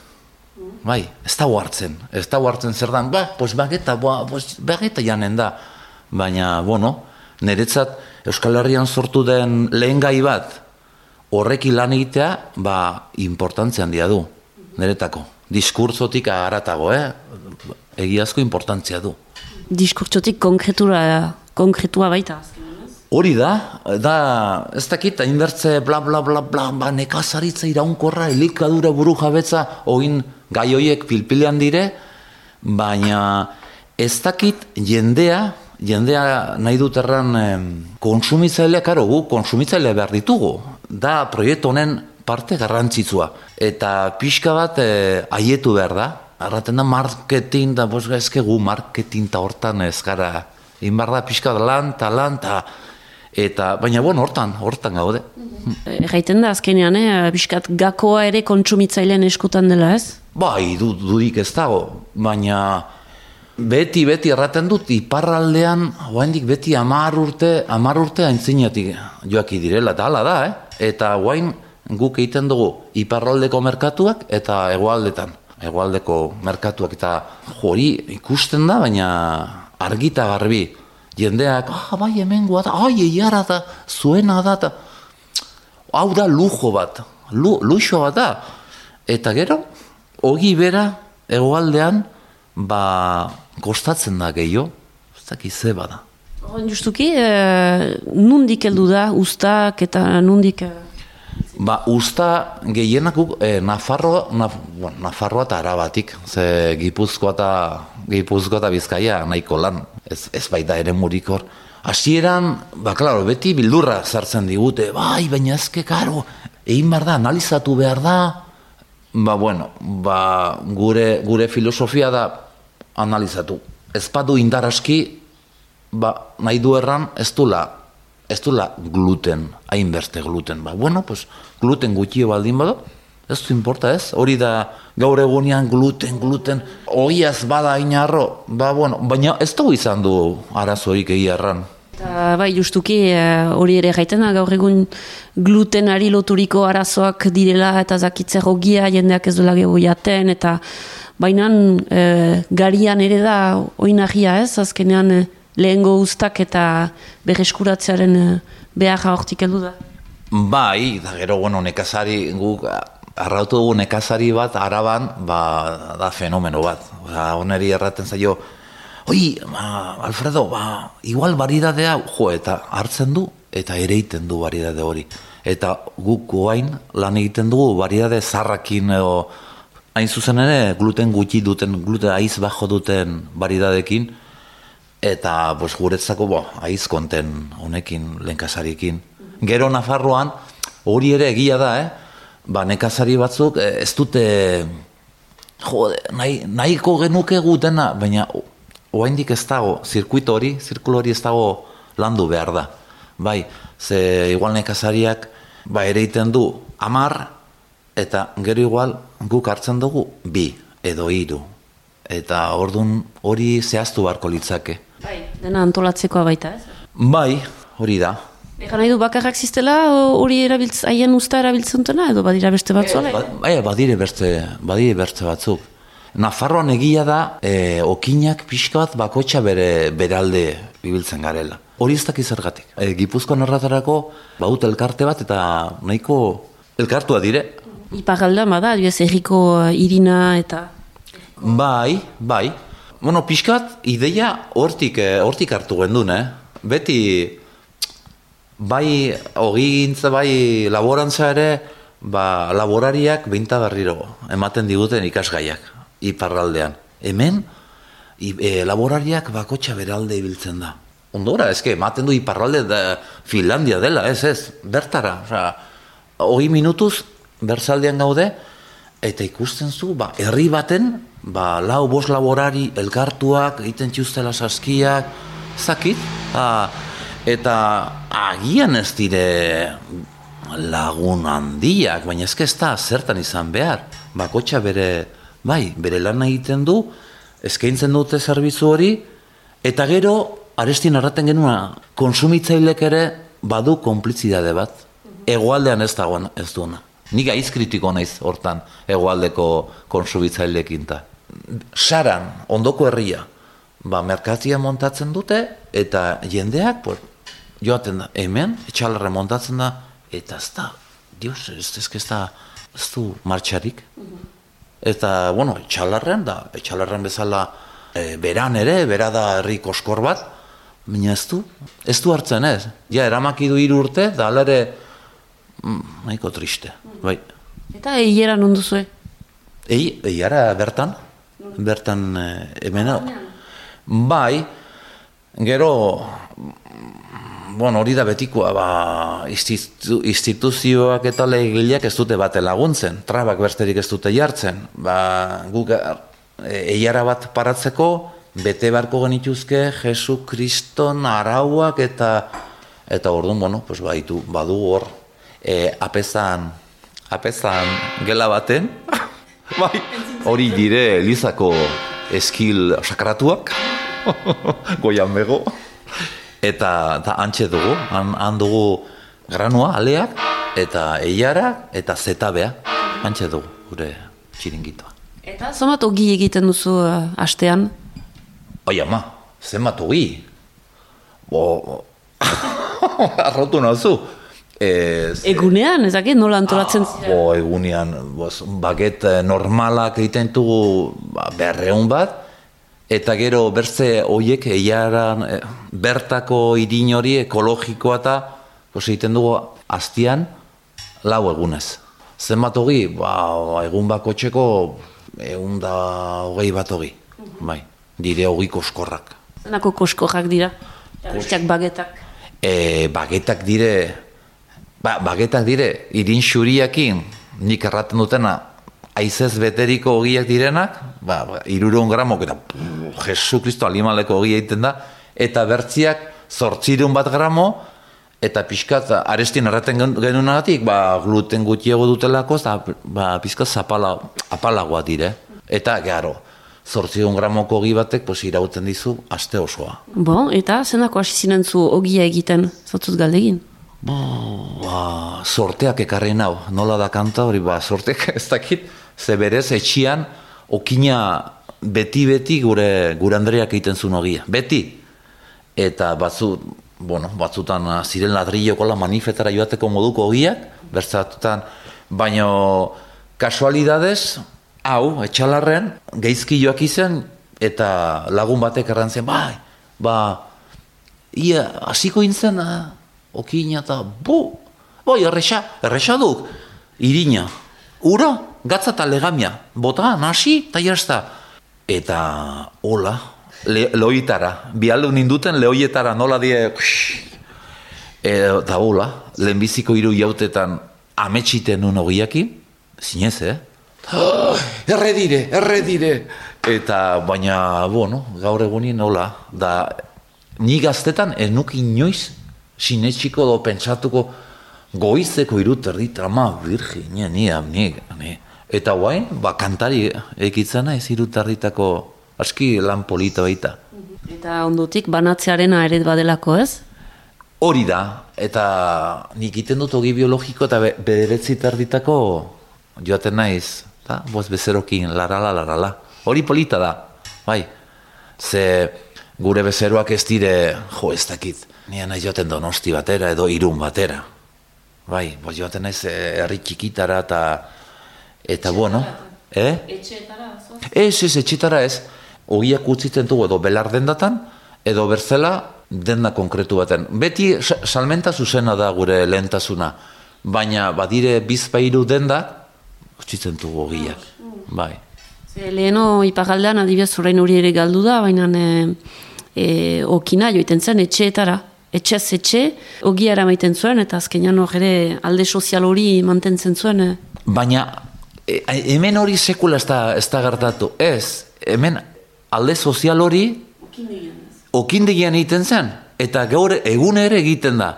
Bai, ez da hartzen. Ez da hartzen zer dan, ba, pues bageta, ba, pues bageta janen da. Baina, bueno, niretzat Euskal Herrian sortu den lehen gai bat horreki lan egitea, ba, importantzia handia du, niretako diskurtzotik agaratago, eh? egiazko importantzia du. Diskurtzotik konkretura, konkretua baita? Hori da, da, ez dakit, inbertze bla bla bla bla, ba, nekazaritza iraunkorra, elikadura buru jabetza, oin gai hoiek pilpilean dire, baina ez dakit jendea, jendea nahi dut erran konsumitzailea, karo, gu konsumitzailea behar ditugu. Da, proiektu honen parte garrantzitsua. Eta pixka bat e, aietu behar da. Arraten da marketing, da bosga ezke gu marketing eta hortan ez gara. Inbar da pixka da lan, eta lan, eta Eta, baina, bueno, hortan, hortan gaude. Erraiten da, azkenean, eh? biskat gakoa ere kontsumitzailean eskutan dela, ez? Bai, du, dudik ez dago, baina beti, beti erraten dut, iparraldean, oaindik beti amar urte, amar urte aintzinatik joaki direla, eta hala da, eh? Eta guain guk egiten dugu iparraldeko merkatuak eta hegoaldetan. Hegoaldeko merkatuak eta hori ikusten da, baina argita garbi. Jendeak, ah, bai, hemen da, ai, eiara da, zuena da, eta hau da lujo bat, lu, luxo bat da. Eta gero, hogi bera, egoaldean, ba, kostatzen da gehiago, ez dakiz ze bada. Justuki, e, nundik heldu da, ustak eta nundik... E... Ba, usta gehienak e, Nafarroa, naf, bueno, Nafarroa eta Arabatik, ze Gipuzkoa eta Gipuzkoa eta Bizkaia nahiko lan, ez, ez baita ere murikor. Hasieran, ba, klaro, beti bildurra sartzen digute, bai, baina ezke, karo, egin behar da, analizatu behar da, ba, bueno, ba, gure, gure filosofia da analizatu. Ez badu indaraski, ba, nahi du erran, ez dula, ez dula gluten, hainbeste gluten. Ba, bueno, pues, gluten gutxio baldin bado, ez du importa ez, hori da gaur egunean gluten, gluten, oiaz bada inarro, ba, bueno, baina ez dugu izan du arazoik egia erran. Eta, bai, justuki eh, hori ere gaiten da, gaur egun glutenari loturiko arazoak direla eta zakitzer hogia jendeak ez duela gehu jaten, eta baina e, garian ere da oinagia ez, azkenean e, lehengo ustak eta berreskuratzearen e, behar hortik heldu da. Bai, da gero, bueno, nekazari, guk arrautu dugu nekazari bat araban, ba, da fenomeno bat. Ba, oneri erraten zaio, oi, ba, Alfredo, ba, igual baridadea, jo, eta hartzen du, eta ere egiten du baridade hori. Eta guk goain lan egiten dugu baridade zarrakin edo hain zuzen ere gluten gutxi duten, gluten aiz bajo duten baridadekin, eta pues, guretzako bo, aiz konten honekin lenkasarikin. Gero Nafarroan, hori ere egia da, eh? ba, nekazari batzuk eh, ez dute jode, nahi, nahiko genuke gutena, baina oaindik ez dago, zirkuito hori, zirkulo hori ez dago landu behar da. Bai, ze igual nekazariak ba, ere iten du amar, eta gero igual guk hartzen dugu bi edo hiru. Eta ordun hori zehaztu barko litzake. Bai, dena antolatzekoa baita, ez? Bai, hori da. Egan nahi du bakarrak ziztela hori erabiltz, haien usta erabiltzen dutena edo badira beste batzu? E, ba, e, badire beste, badire beste batzuk. Nafarroan egia da, e, okinak pixka bat bakotxa bere, bere alde bibiltzen garela. Hori ez dakiz zergatik. E, Gipuzkoan erratarako baut elkarte bat eta nahiko elkartua dire. Iparalda, bada, adibaz, erriko irina eta... Bai, bai. Bueno, pixka bat, ideia hortik, hortik hartu gendun, eh? Beti, bai, hogi gintza, bai, laborantza ere, ba, laborariak binta berriro ematen diguten ikasgaiak iparraldean. Hemen, i, e, laborariak bakotxa beralde ibiltzen da. Ondora, ezke, ematen du iparralde da Finlandia dela, ez ez, bertara. Osa, hoi minutuz, bertzaldean gaude, eta ikusten zu, ba, herri baten, ba, lau bos laborari elkartuak, egiten txustela saskiak, zakit, a, eta agian ez dire lagun handiak, baina ezke ez da zertan izan behar. Bakotxa bere, bai, bere lan egiten du, eskaintzen dute zerbitzu hori, eta gero, arestin arraten genua, konsumitzailek ere badu konplitzidade bat. Egoaldean ez dagoen ez duena. Nik aiz kritiko naiz hortan egoaldeko konsumitzailekin ta. Saran, ondoko herria, ba, merkatia montatzen dute, eta jendeak, por, joaten da, hemen, etxalarre montatzen da, eta ez da, dios, ez, ez, ez da, ez du martxarik. Eta, bueno, etxalarren da, etxalarren bezala e, beran ere, bera da herri koskor bat, baina ez du, ez du hartzen ez. Ja, eramaki du hiru urte, da alere, mm, nahiko triste, bai. Eta eiera nondu zuen? Ei, eiara bertan, bertan e, emena. Bai, gero, bueno, hori da betikoa, ba, institu, instituzioak eta legileak ez dute bate laguntzen, trabak berterik ez dute jartzen. Ba, guk e, eiara bat paratzeko, bete barko genituzke Jesu Kriston arauak eta Eta orduan, bueno, pues baitu, badu hor, e, apezan, apezan gela baten, *laughs* bai, hori dire Elizako eskil sakratuak, *laughs* goian bego, eta, eta antxe dugu, han, han dugu granua, aleak, eta eiara, eta zetabea, antxe dugu, gure txiringitoa. Eta zomat ogi egiten duzu uh, astean? Oi ama, zenbat ogi? Bo, *laughs* arrotu nazu. Ez, Egunean, ezakit, nola antolatzen ah, Bo, egunean, boz, baget eh, normalak egiten dugu ba, berreun bat, eta gero bertze hoiek eiaran eh, bertako irin hori ekologikoa eta boz, egiten dugu hastian lau egunez. Zenbat hogi, ba, egun bako txeko egun da hogei bat hogi, bai, dire hogi koskorrak. Zenako koskorrak dira? Besteak bagetak? E, bagetak dire, ba, bagetak dire, irin xuriakin, nik erraten dutena, aizez beteriko ogiak direnak, ba, ba iruron gramok, eta pff, Jesu Kristo alimaleko ogi egiten da, eta bertziak zortzirun bat gramo, eta pixkat, arestin erraten genunagatik, ba, gluten gutiago dutelako, eta ba, pixkat zapala, apalagoa dire. Eta, gero, zortzion gramoko ogi batek, pos, irauten dizu, aste osoa. Bo, eta zenako hasi zinen zu ogia egiten, zautuz galdegin? Bo, ba, sorteak ekarri nau, nola da kanta hori, ba, sorteak *laughs* ez dakit, ze berez, etxian, okina beti-beti gure, gure Andreak egiten zuen ogia, beti. Eta batzu, bueno, batzutan ah, ziren ladrilloko la manifetara joateko moduko ogiak, bertzatutan, baino kasualidades, hau, etxalarren, geizki joak izen, eta lagun batek errantzen, bai, ba, ia, hasiko intzen, ah, okina eta, bu, bai, erresa, erresa duk, irina, ura, gatza eta legamia, bota, nasi, eta jazta. Eta, hola, le, loitara, bialdu ninduten lehoietara, nola die, eta hola, lehenbiziko hiru jautetan ametsiten nun ogiakin, zinez, eh? *gasps* erre dire, erre dire. Eta, baina, bueno, gaur egunin nola, da, ni gaztetan enuk inoiz sinetxiko do pentsatuko goizeko irut erdit, ama, virgi, ni, ni, ni, ni. Eta guain, ba, kantari ekitzana ez irut erditako aski lan polita baita. Eta ondotik banatzearena ere badelako ez? Hori da, eta nik iten dut ogi biologiko eta be, bederetzi tarditako joaten naiz, eta boz bezerokin, larala, larala. Hori polita da, bai. Ze gure bezeroak ez dire, jo, ez dakit, nien nahi joaten donosti batera edo irun batera. Bai, boz joaten naiz eh, herri txikitara eta, eta bueno, eh? Etxeetara, Ez, ez, etxetara ez. Ogiak utzitzen dugu edo belar dendatan, edo berzela denda konkretu baten. Beti sa- salmenta zuzena da gure lehentasuna. Baina badire bizpairu denda, utzitzen dugu ogiak. Bai. Ze leheno ipagaldean adibidez orain hori ere galdu da, baina e, okina joiten zen etxeetara. Etxez etxe, ogiara maiten zuen, eta azkenean hor ere alde sozial hori mantentzen zuen. e. Baina e, hemen hori sekula ez da, ez da gertatu. Ez, hemen alde sozial hori okindegian egiten zen. Eta gaur egun ere egiten da.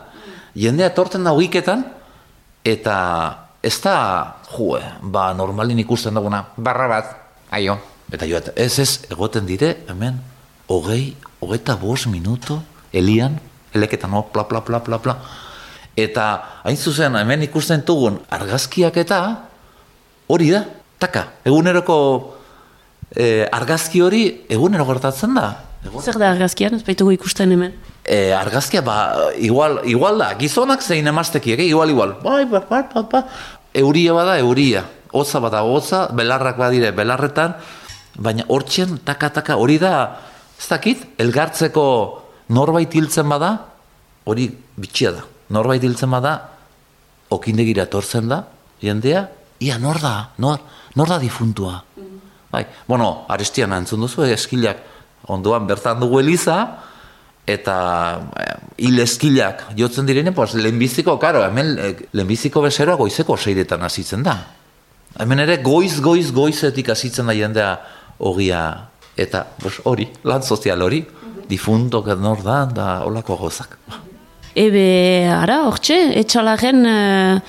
Jendea torten da ogiketan, eta ez da, jue, ba, normalin ikusten duguna, barra bat, aio. Eta joat, ez ez, egoten dire, hemen, hogei, hogeita bost minuto, elian, eleketan, no, pla, pla, pla, pla, pla. Eta, hain zuzen, hemen ikusten dugun argazkiak eta, hori da, taka, eguneroko eh, argazki hori egunero gertatzen da. Zer da argazkian, ez baitugu ikusten hemen. E, argazkia, ba, igual, igual da, gizonak zein emaztekiek, eh? igual, igual. Bai, ba, ba, ba, ba. Euria bada, euria. Hotza bada, hotza, belarrak badire, belarretan, baina hortxen, taka, taka, hori da, ez dakit, elgartzeko norbait hiltzen bada, hori bitxia da. Norbait hiltzen bada, okindegira etortzen da, jendea, ia nor da, nor, nor da difuntua. Bai, bueno, arestian antzun duzu, eh, eskilak ondoan bertan dugu eliza, eta eh, hil eskilak jotzen direne, pues, lehenbiziko, karo, hemen eh, lehenbiziko bezeroa goizeko seiretan hasitzen da. Hemen ere goiz, goiz, goizetik hasitzen da jendea ogia, eta pues, hori, lan sozial hori, difunto nor da, da olako gozak. Ebe, ara, hortxe, etxalaren uh,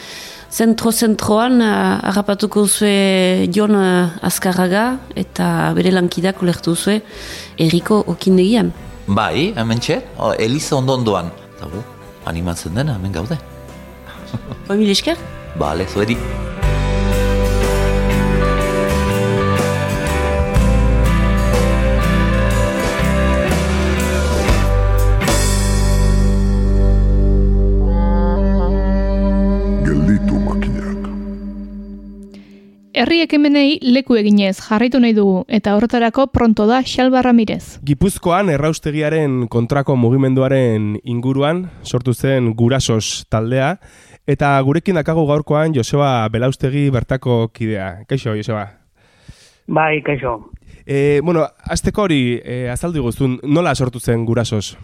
zentro-zentroan uh, harrapatuko zue Jon uh, Azkarraga eta bere lankidak ulertu zue erriko okindegian. Bai, hemen txe, o, Eliza ondondoan. Eta gu, animatzen dena, hemen gaude. Bai, mil esker? Bale, zuedi. Herri ekimenei leku eginez jarraitu nahi dugu eta horretarako pronto da Xalba Ramirez. Gipuzkoan erraustegiaren kontrako mugimenduaren inguruan sortu zen gurasos taldea eta gurekin dakago gaurkoan Joseba Belaustegi bertako kidea. Kaixo, Joseba? Bai, kaixo. E, bueno, azteko hori e, azaldu guztun, nola sortu zen gurasos?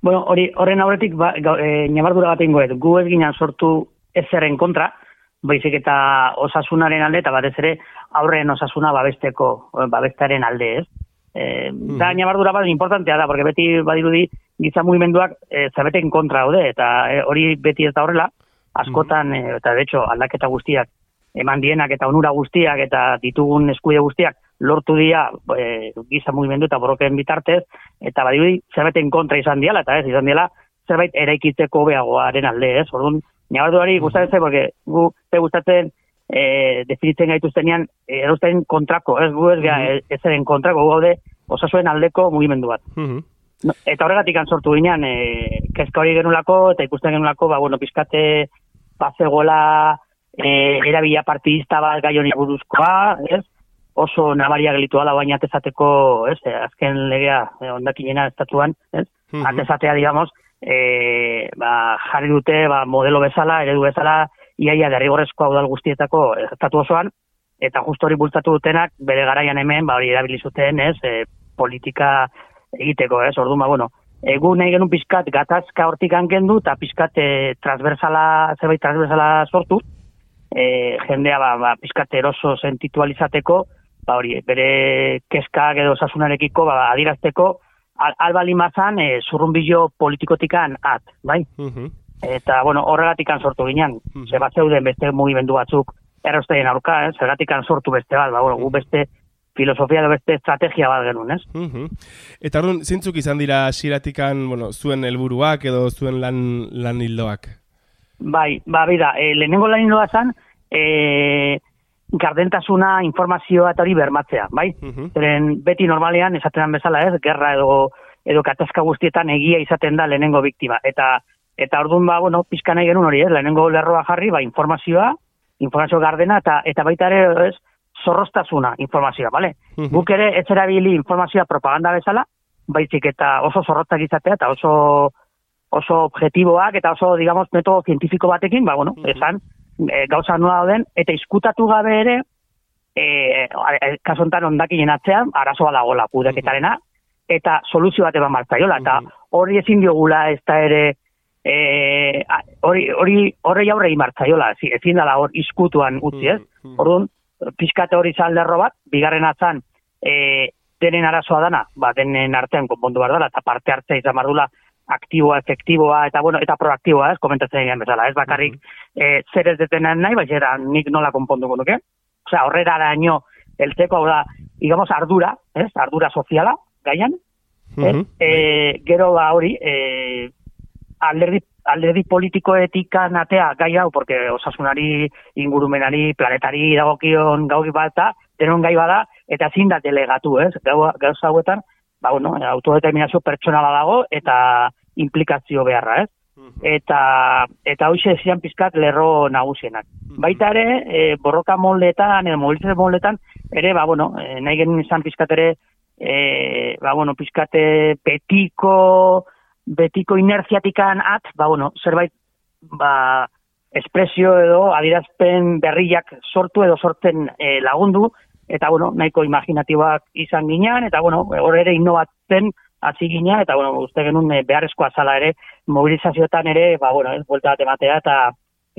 Bueno, hori horren aurretik ba, e, nabardura bat ingoet. Gu ez ginen sortu ezerren kontra, baizik eta osasunaren alde, eta batez ere aurren osasuna babesteko, babestaren alde, ez? E, Da, nabardura bat importantea da, porque beti badirudi giza mugimenduak e, zabeten kontra haude, eta e, hori beti ez da horrela, askotan, e, eta de hecho, aldaketa guztiak, eman dienak eta onura guztiak eta ditugun eskuide guztiak lortu dira e, giza mugimendu eta borroken bitartez, eta badirudi zerbeten kontra izan diala, eta ez, izan diala zerbait eraikitzeko beagoaren alde, ez? Orduan, nabardurari gustatzen zen, porque gu te gustatzen e, definitzen gaituztenean e, erosten kontrako, ez gu ez gea ez eren kontrako, gaude osasuen aldeko mugimendu bat. No, eta horregatik sortu ginean, e, kezka hori genulako, eta ikusten genulako, ba, bueno, pizkate bazegola e, erabila partidista bat gai honi buruzkoa, ez? oso nabaria gelitu ala baina atezateko, ez, e, azken legea e, ondakinena estatuan, ez, Mhm. atezatea, digamos, e, ba, jarri dute ba, modelo bezala, eredu bezala, iaia derrigorrezko hau dal guztietako estatu osoan, eta justo hori bultzatu dutenak, bere garaian hemen, ba, hori erabili zuten, ez, e, politika egiteko, ez, orduan, ba, bueno, Egu nahi genuen pizkat gatazka hortik kendu eta pizkat e, transversala, zerbait transversala sortu, e, jendea ba, ba, pizkat eroso sentitualizateko, ba hori, bere kezkak edo osasunarekiko ba, adirazteko, al, albali mazan e, zurrunbillo politikotikan at, bai? Eta, bueno, horregatikan sortu ginen, ze bat zeuden beste mugimendu batzuk errostegin aurka, eh? zergatikan sortu beste bat, ba, bueno, gu beste filosofia edo beste estrategia bat genuen, ez? Mhm. Eta orduan, zeintzuk izan dira xiratikan, bueno, zuen helburuak edo zuen lan, lan hildoak? Bai, ba, bida, e, lehenengo lan hildoa zan, e, gardentasuna, informazioa eta hori bermatzea, bai? Zeren beti normalean, esaten bezala ez, gerra edo, edo katazka guztietan egia izaten da lehenengo biktima. Eta eta orduan ba, bueno, pizka nahi genuen hori, ez, lehenengo lerroa jarri, ba, informazioa, informazio gardena, eta eta baita ere, ez, zorrostasuna informazioa, bale? Guk ere ez erabili informazioa propaganda bezala, baizik eta oso zorrotzak izatea, eta oso oso objektiboak eta oso, digamos, metodo zientifiko batekin, ba, bueno, esan, e, gauza nola dauden, eta izkutatu gabe ere, e, kasu honetan ondakinen atzean, arazoa dagoela kudeketarena, eta soluzio bat eman martzaiola, eta hori ezin diogula ez da ere, e, hori hori horrei aurre martzaiola, ezi- ezin dela hor izkutuan utzi, ez? Orduan, pixkate hori zalderro bat, bigarren atzan, e, denen arazoa dana, ba, denen artean konpondu behar dela, eta parte hartzea izan behar aktiboa, efektiboa, eta bueno, eta proaktiboa, ez, komentatzen egin bezala, ez bakarrik e, zer ez detenen nahi, baina nik nola konponduko nuke. Osea, horrera araño, eltzeko, hau da, digamos, ardura, ez, ardura soziala, gaian, ez? E, gero ba hori, e, alderdi, alderdi politikoetikan atea gai hau, porque osasunari, ingurumenari, planetari dagokion gaugi bat da, denon gai bada, eta ezin da delegatu, ez? Gau, gauza hauetan, ba, bueno, autodeterminazio pertsonala dago, eta implikazio beharra, ez? Eta, eta hoxe zian pizkat lerro nagusienak. Baita ere, e, borroka moldetan, edo mobilizazio moldetan, ere, ba, bueno, e, nahi genuen izan pizkat ere, e, ba, bueno, pizkate betiko, betiko inerziatikan at, ba, bueno, zerbait, ba, espresio edo adirazpen berriak sortu edo sortzen e, lagundu, eta, bueno, nahiko imaginatiboak izan ginean, eta, bueno, hor ere innovatzen hasi gina, eta, bueno, uste genuen e, beharrezkoa zala ere, mobilizazioetan ere, ba, bueno, ez, buelta bat ematea, eta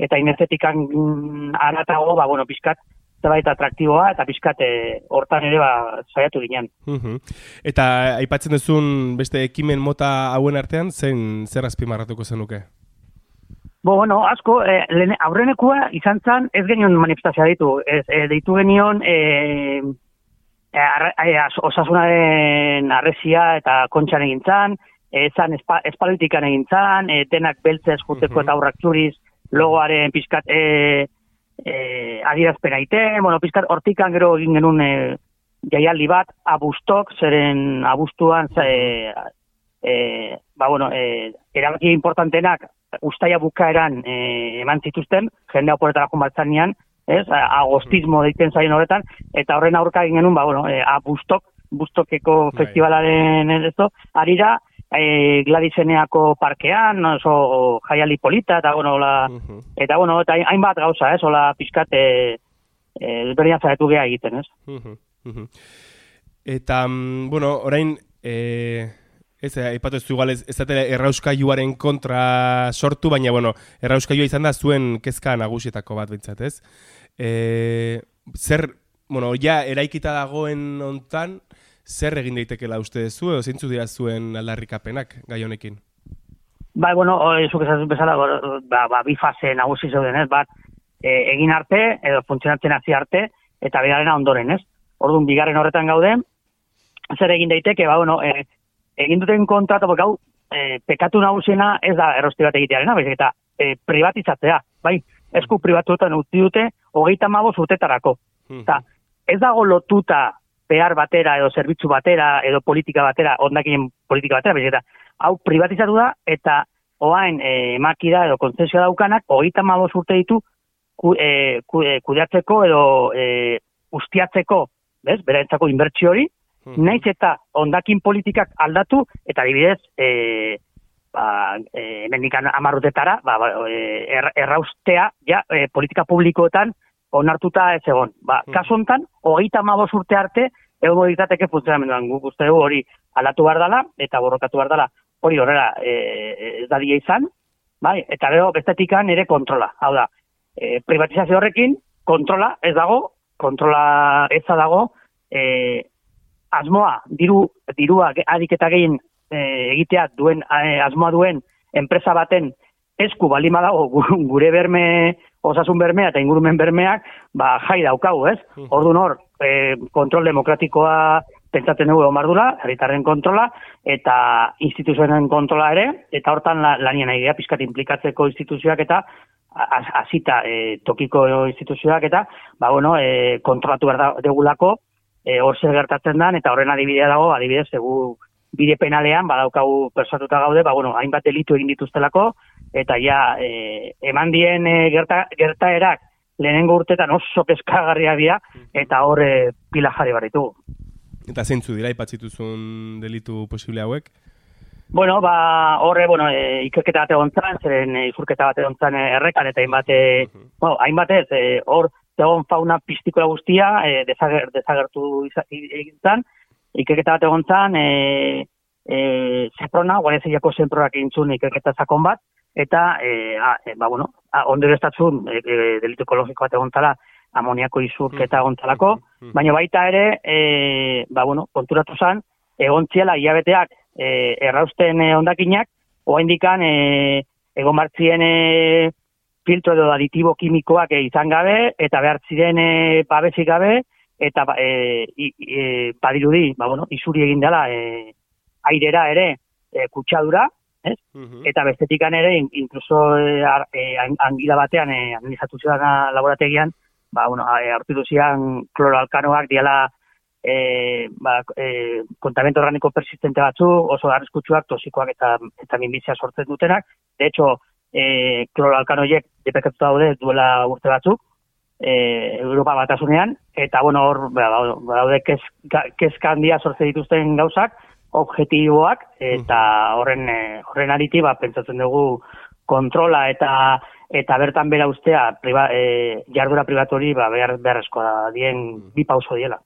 eta inertzetikan mm, aratago, ba, bueno, pizkat, zerbait atraktiboa eta pixkat eh, hortan ere ba, saiatu. Mhm. Eta aipatzen duzun beste ekimen mota hauen artean, zen zer azpimarratuko zenuke? Bo, bueno, asko, eh, lehen, aurrenekua izan zen, ez genion manifestazioa ditu. Ez, eh, deitu genion eh, eh, arre, as- osasunaren arrezia eta kontxan egin zan, eh, zan espa, espalitikan egin zan, eh, denak beltzez juteko eta aurrak txuriz, logoaren pixkat eh, eh, adierazpena iten, bueno, pixkat hortikan gero egin genuen eh, jaialdi bat, abustok, zeren abustuan, ze, eh, ba, bueno, eh, erabaki importantenak ustaia bukaeran eh, eman zituzten, jende oporretara konbaltzanean, ez, a- agostismo deiten zaien horretan, eta horren aurka egin genuen, ba, bueno, eh, abustok, bustokeko festivalaren ezo, arira, eh, Gladiseneako parkean, oso jaialdi polita, eta bueno, la, eta bueno, eta hainbat gauza, ez, hola eh, eh, ezberdinak zaitu geha egiten, ez? Mhm, mhm. Eta, mm, bueno, orain, e, ez, eh, aipatu ez igual ez, ez errauskailuaren kontra sortu, baina, bueno, errauskailua izan da zuen kezka nagusietako bat bintzat, ez? E, zer, bueno, ja, eraikita dagoen hontan, zer egin daitekela uste zu, edo zeintzu dira zuen aldarrikapenak gai honekin? Bai, bueno, zuk esan bezala, ba, ba, bi fase nagusi zeuden, ez? Bat, e, egin arte, edo funtzionatzen hasi arte, eta bigarrena ondoren, ez? Orduan, bigarren horretan gaude, zer egin daiteke, ba, bueno, e, egin duten kontratu, gau, e, pekatu nagusiena ez da errosti bat egitearena, baizik eta e, privatizatzea, bai? Esku pribatuetan utzi dute, hogeita maboz urtetarako. Eta ez dago lotuta behar batera edo zerbitzu batera edo politika batera, ondakin politika batera, baizik eta hau privatizatu da eta oain e, makida edo kontzesioa daukanak hogeita maboz urte ditu ku, e, ku, e, kudeatzeko edo e, ustiatzeko, bez, beraentzako inbertsio hori, naiz eta ondakin politikak aldatu eta adibidez e, ba, e, hemendik amarrutetara ba, ba, e, er, erraustea ja, e, politika publikoetan onartuta ez egon. Ba, kasu hontan, hogeita mabos urte arte, egon ditateke funtzionamenduan. Guk uste dugu hori aldatu behar dela, eta borrokatu behar dela, hori horrela e, ez dadia izan, bai? eta gero bestetikan ere kontrola. Hau da, e, privatizazio horrekin, kontrola ez dago, kontrola eza dago, e, asmoa, diru, dirua ge- adik eta gehien e, egitea duen, e, asmoa duen enpresa baten esku balima dago gu- gure berme, osasun bermea eta ingurumen bermeak, ba, jai daukagu, ez? Orduan hor, e, kontrol demokratikoa pentsatzen dugu egon behar dula, herritarren kontrola, eta instituzioen kontrola ere, eta hortan la, lanien nahi geha, pizkat implikatzeko instituzioak eta a- hasita e, tokiko instituzioak eta, ba, bueno, e, kontrolatu behar degulako, e, hor zer gertatzen dan, eta horren adibidea dago, adibidez, egu bide penalean, badaukagu persatuta gaude, ba, bueno, hainbat delitu egin dituztelako, eta ja, e, eman dien e, gerta, gertaerak lehenengo urtetan oso peskagarria dira, eta hor e, pila jarri behar ditugu. Eta zeintzu dira ipatzituzun delitu posible hauek? Bueno, ba, horre, bueno, e, ikerketa bat egon zan, zeren e, izurketa bat egon zan e, errekan, eta hainbat, e, bueno, hainbat ez, e, hor, zegoen fauna pistikoa guztia, e, desager, desagertu egin zan, ikerketa bat egon zan, e, e, zeprona, guardia zilako zenprorak egin zuen ikerketa sakon bat, eta, e, a, e, ba, bueno, a, ondero estatzun, e, e, delitu ekologiko bat egon zala, amoniako izurketa egon zalako, baina baita ere, e, ba, bueno, konturatu zan, egon ziela hilabeteak e, errausten e, ondakinak, oaindikan e, egon bartzien e, filtro edo aditibo kimikoak e, izan gabe, eta behar ziren e, babesik gabe, eta e, e, badirudi, ba, bueno, isuri egin dela e, airera ere e, kutsadura, ez? Eta bestetikan ere, in- inkluso e, ar, e, an- angila batean, e, analizatu zidan laborategian, ba, bueno, e, aurkitu zian kloroalkanoak diala e, ba, e, kontamento orgánico persistente batzu, oso arriskutsuak, tosikoak eta, eta minbizia sortzen dutenak. De hecho, e, kloroalkanoiek depekatuta daude duela urte batzuk, e, Europa batasunean, eta bueno, hor ba, ba- badaude kezka, kezka handia sortzen dituzten gauzak, objektiboak, eta horren, e, horren ariti, ba, pentsatzen dugu kontrola eta eta bertan bera ustea priba, e, jardura pribatori ba, behar, beharrezkoa da, dien bi pauso diela.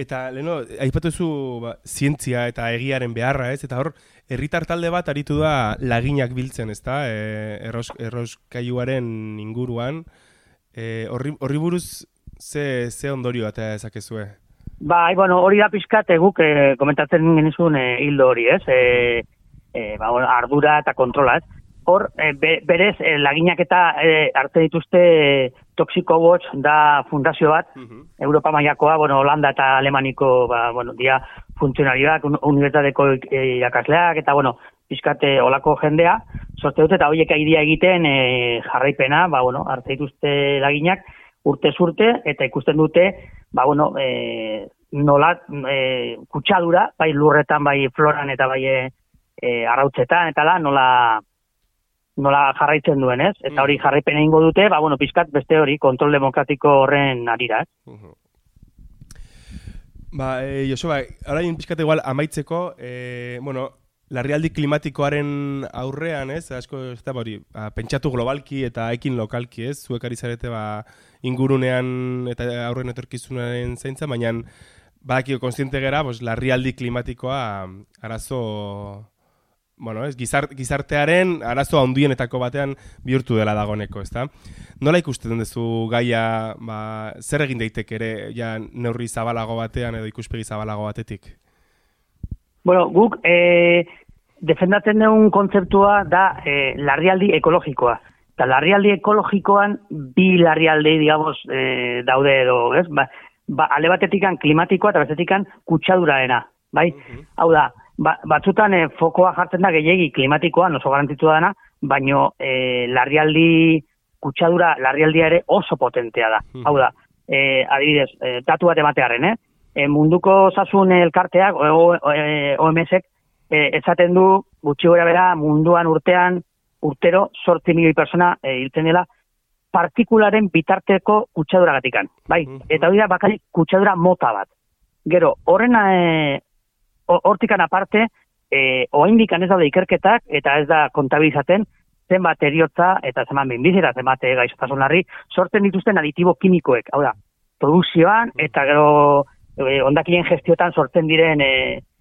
Eta, leno, aipatu zu ba, zientzia eta egiaren beharra, ez? Eta hor, herritar talde bat aritu da laginak biltzen, ezta? E, erros, erroskailuaren inguruan. E, horri, horri buruz ze, ze ondorio bat ezakezue? Bai, bueno, hori da pizkat guk e, komentatzen genizun e, hildo hori, ez? E, e, ba, ardura eta kontrola, ez? Hor, e, be, berez, e, laginak eta e, arte dituzte Toxico Watch da fundazio bat, Europa mailakoa, bueno, Holanda eta Alemaniko, ba, bueno, dia funtzionarioak, un, unibertsitateko e, irakasleak, eta, bueno, pizkate olako jendea, sorte dute, eta horiek aidia egiten e, jarraipena, ba, bueno, arte dituzte laginak, urte zurte, eta ikusten dute, ba, bueno, e, nola e, kutsadura, bai lurretan, bai floran, eta bai e, arautzetan, eta da, nola nola jarraitzen duen, ez? Eta hori jarraipen egingo dute, ba, bueno, pizkat beste hori, kontrol demokratiko horren arira, ez? Ba, e, Joseba, orain pizkat igual amaitzeko, e, bueno, larrialdi klimatikoaren aurrean, ez? Asko ez da hori, ba, pentsatu globalki eta ekin lokalki, ez? Zuek ari zarete ba, ingurunean eta aurren etorkizunaren zaintza, baina badakio konstiente gera, pues, larrialdi klimatikoa arazo bueno, ez, gizart, gizartearen arazo handienetako batean bihurtu dela dagoneko, ezta? Nola ikusten duzu gaia, ba, zer egin daiteke ere ja neurri zabalago batean edo ikuspegi zabalago batetik? Bueno, guk e, defendatzen dugun kontzeptua da e, larrialdi ekologikoa. Eta larrialdi ekologikoan bi larrialdi, digamos, e, daude edo, ez? Ba, ba, ale batetikan klimatikoa eta batetikan kutsaduraena, bai? Hau da, ba, batzutan e, fokoa jartzen da gehiegi klimatikoa, oso garantitu dana, baino e, larrialdi kutsadura, larrialdia ere oso potentea da. Hau da, e, adibidez, e, datu bat ematearen, eh? E, munduko osasun elkarteak, OMSek, e, esaten du, gutxi gora bera, munduan urtean, urtero, sortzi milioi persona e, hiltzen dela, partikularen bitarteko kutsadura gatikan. Bai, eta hori da bakarik kutsadura mota bat. Gero, horren e, hortikan aparte, e, oaindikan ez daude ikerketak, eta ez da kontabilizaten, zenbat eriotza eta zenbat minbizera, zenbat gaixotasun larri, sortzen dituzten aditibo kimikoek. Hau da, produkzioan eta gero e, ondakien gestiotan sortzen diren e,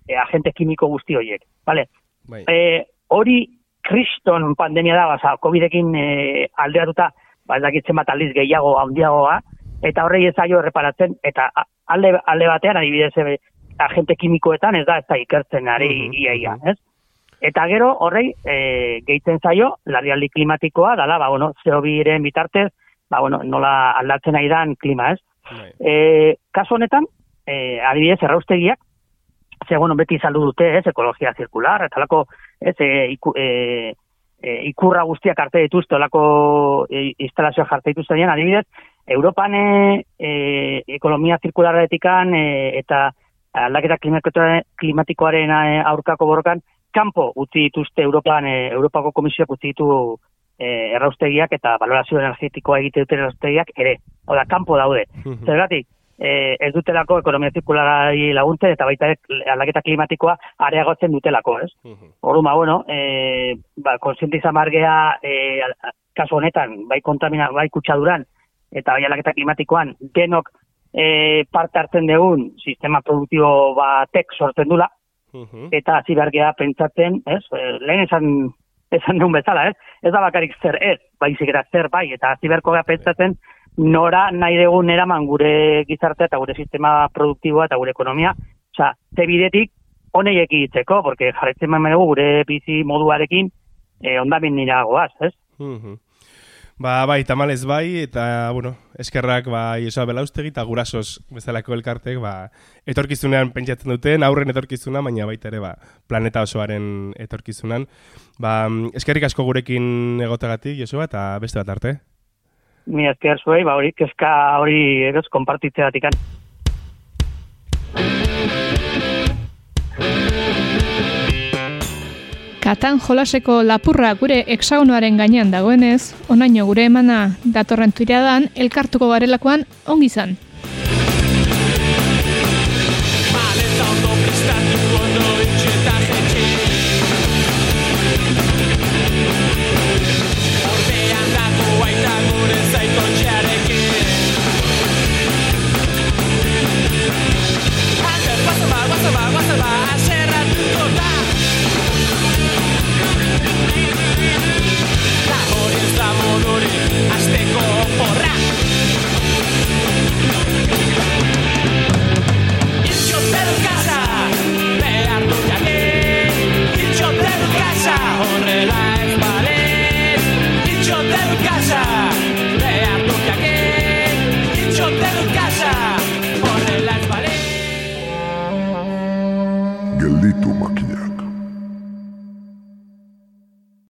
e, agente kimiko guzti horiek. Vale? Bai. E, hori kriston pandemia da, baza, COVID-ekin e, aldeatuta, ba, ez dakitzen bat aldiz gehiago, handiagoa, eta horrei ez zaio erreparatzen, eta alde, alde batean, adibidez, e, agente kimikoetan ez da ez da ikertzen ari mm iaia, ez? Eta gero horrei e, gehitzen zaio larrialdi klimatikoa dala, ba bueno, CO2ren bitartez, ba bueno, nola aldatzen ari dan klima, ez? E, kasu honetan, e, adibidez erraustegiak ze bueno, beti saldu dute, ez, ekologia zirkular, eta lako, ez, e, iku, e, e, ikurra guztiak arte dituzte, olako e, instalazioa jarte dituzte adibidez, Europan e, e, ekonomia zirkularretikan e, eta aldaketa klimatikoaren eh, aurkako borrokan, kanpo utzi dituzte Europan, e, Europako Komisioak utzi ditu e, erraustegiak eta valorazio energetikoa egite dute erraustegiak ere. Oda, kanpo daude. Zergatik, e, ez dutelako ekonomia zirkularari laguntzen eta baita aldaketa klimatikoa areagotzen dutelako, ez? Horru, ma, bueno, e, ba, konsientiza margea e, kasu honetan, bai kontamina, bai kutsaduran, eta bai aldaketa klimatikoan, denok e, parte hartzen dugun sistema produktibo batek sortzen dula, eta hasi bergea pentsatzen, ez, e, lehen esan, esan dugun bezala, ez, ez da bakarik zer ez, baizik eta zer bai, eta hasi berko pentsatzen, nora nahi dugun eraman gure gizartea eta gure sistema produktiboa eta gure ekonomia, oza, ze bidetik, honei ekitzeko, porque jarretzen dugu gure bizi moduarekin, e, ondamin nira goaz, ez? Ba, bai, tamalez bai, eta, bueno, eskerrak, ba, Iesoa Belaustegi, eta gurasos bezalako elkartek, ba, etorkizunean pentsatzen duten, aurren etorkizuna, baina baita ere, ba, planeta osoaren etorkizunan. Ba, eskerrik asko gurekin egotagatik, Iesoa, eta beste bat arte. Mi esker zuei, ba, hori, kezka hori eroz, konpartitzea Katan jolaseko lapurra gure hexagonoaren gainean dagoenez, onaino gure emana datorren tuiradan elkartuko garelakoan ongi izan.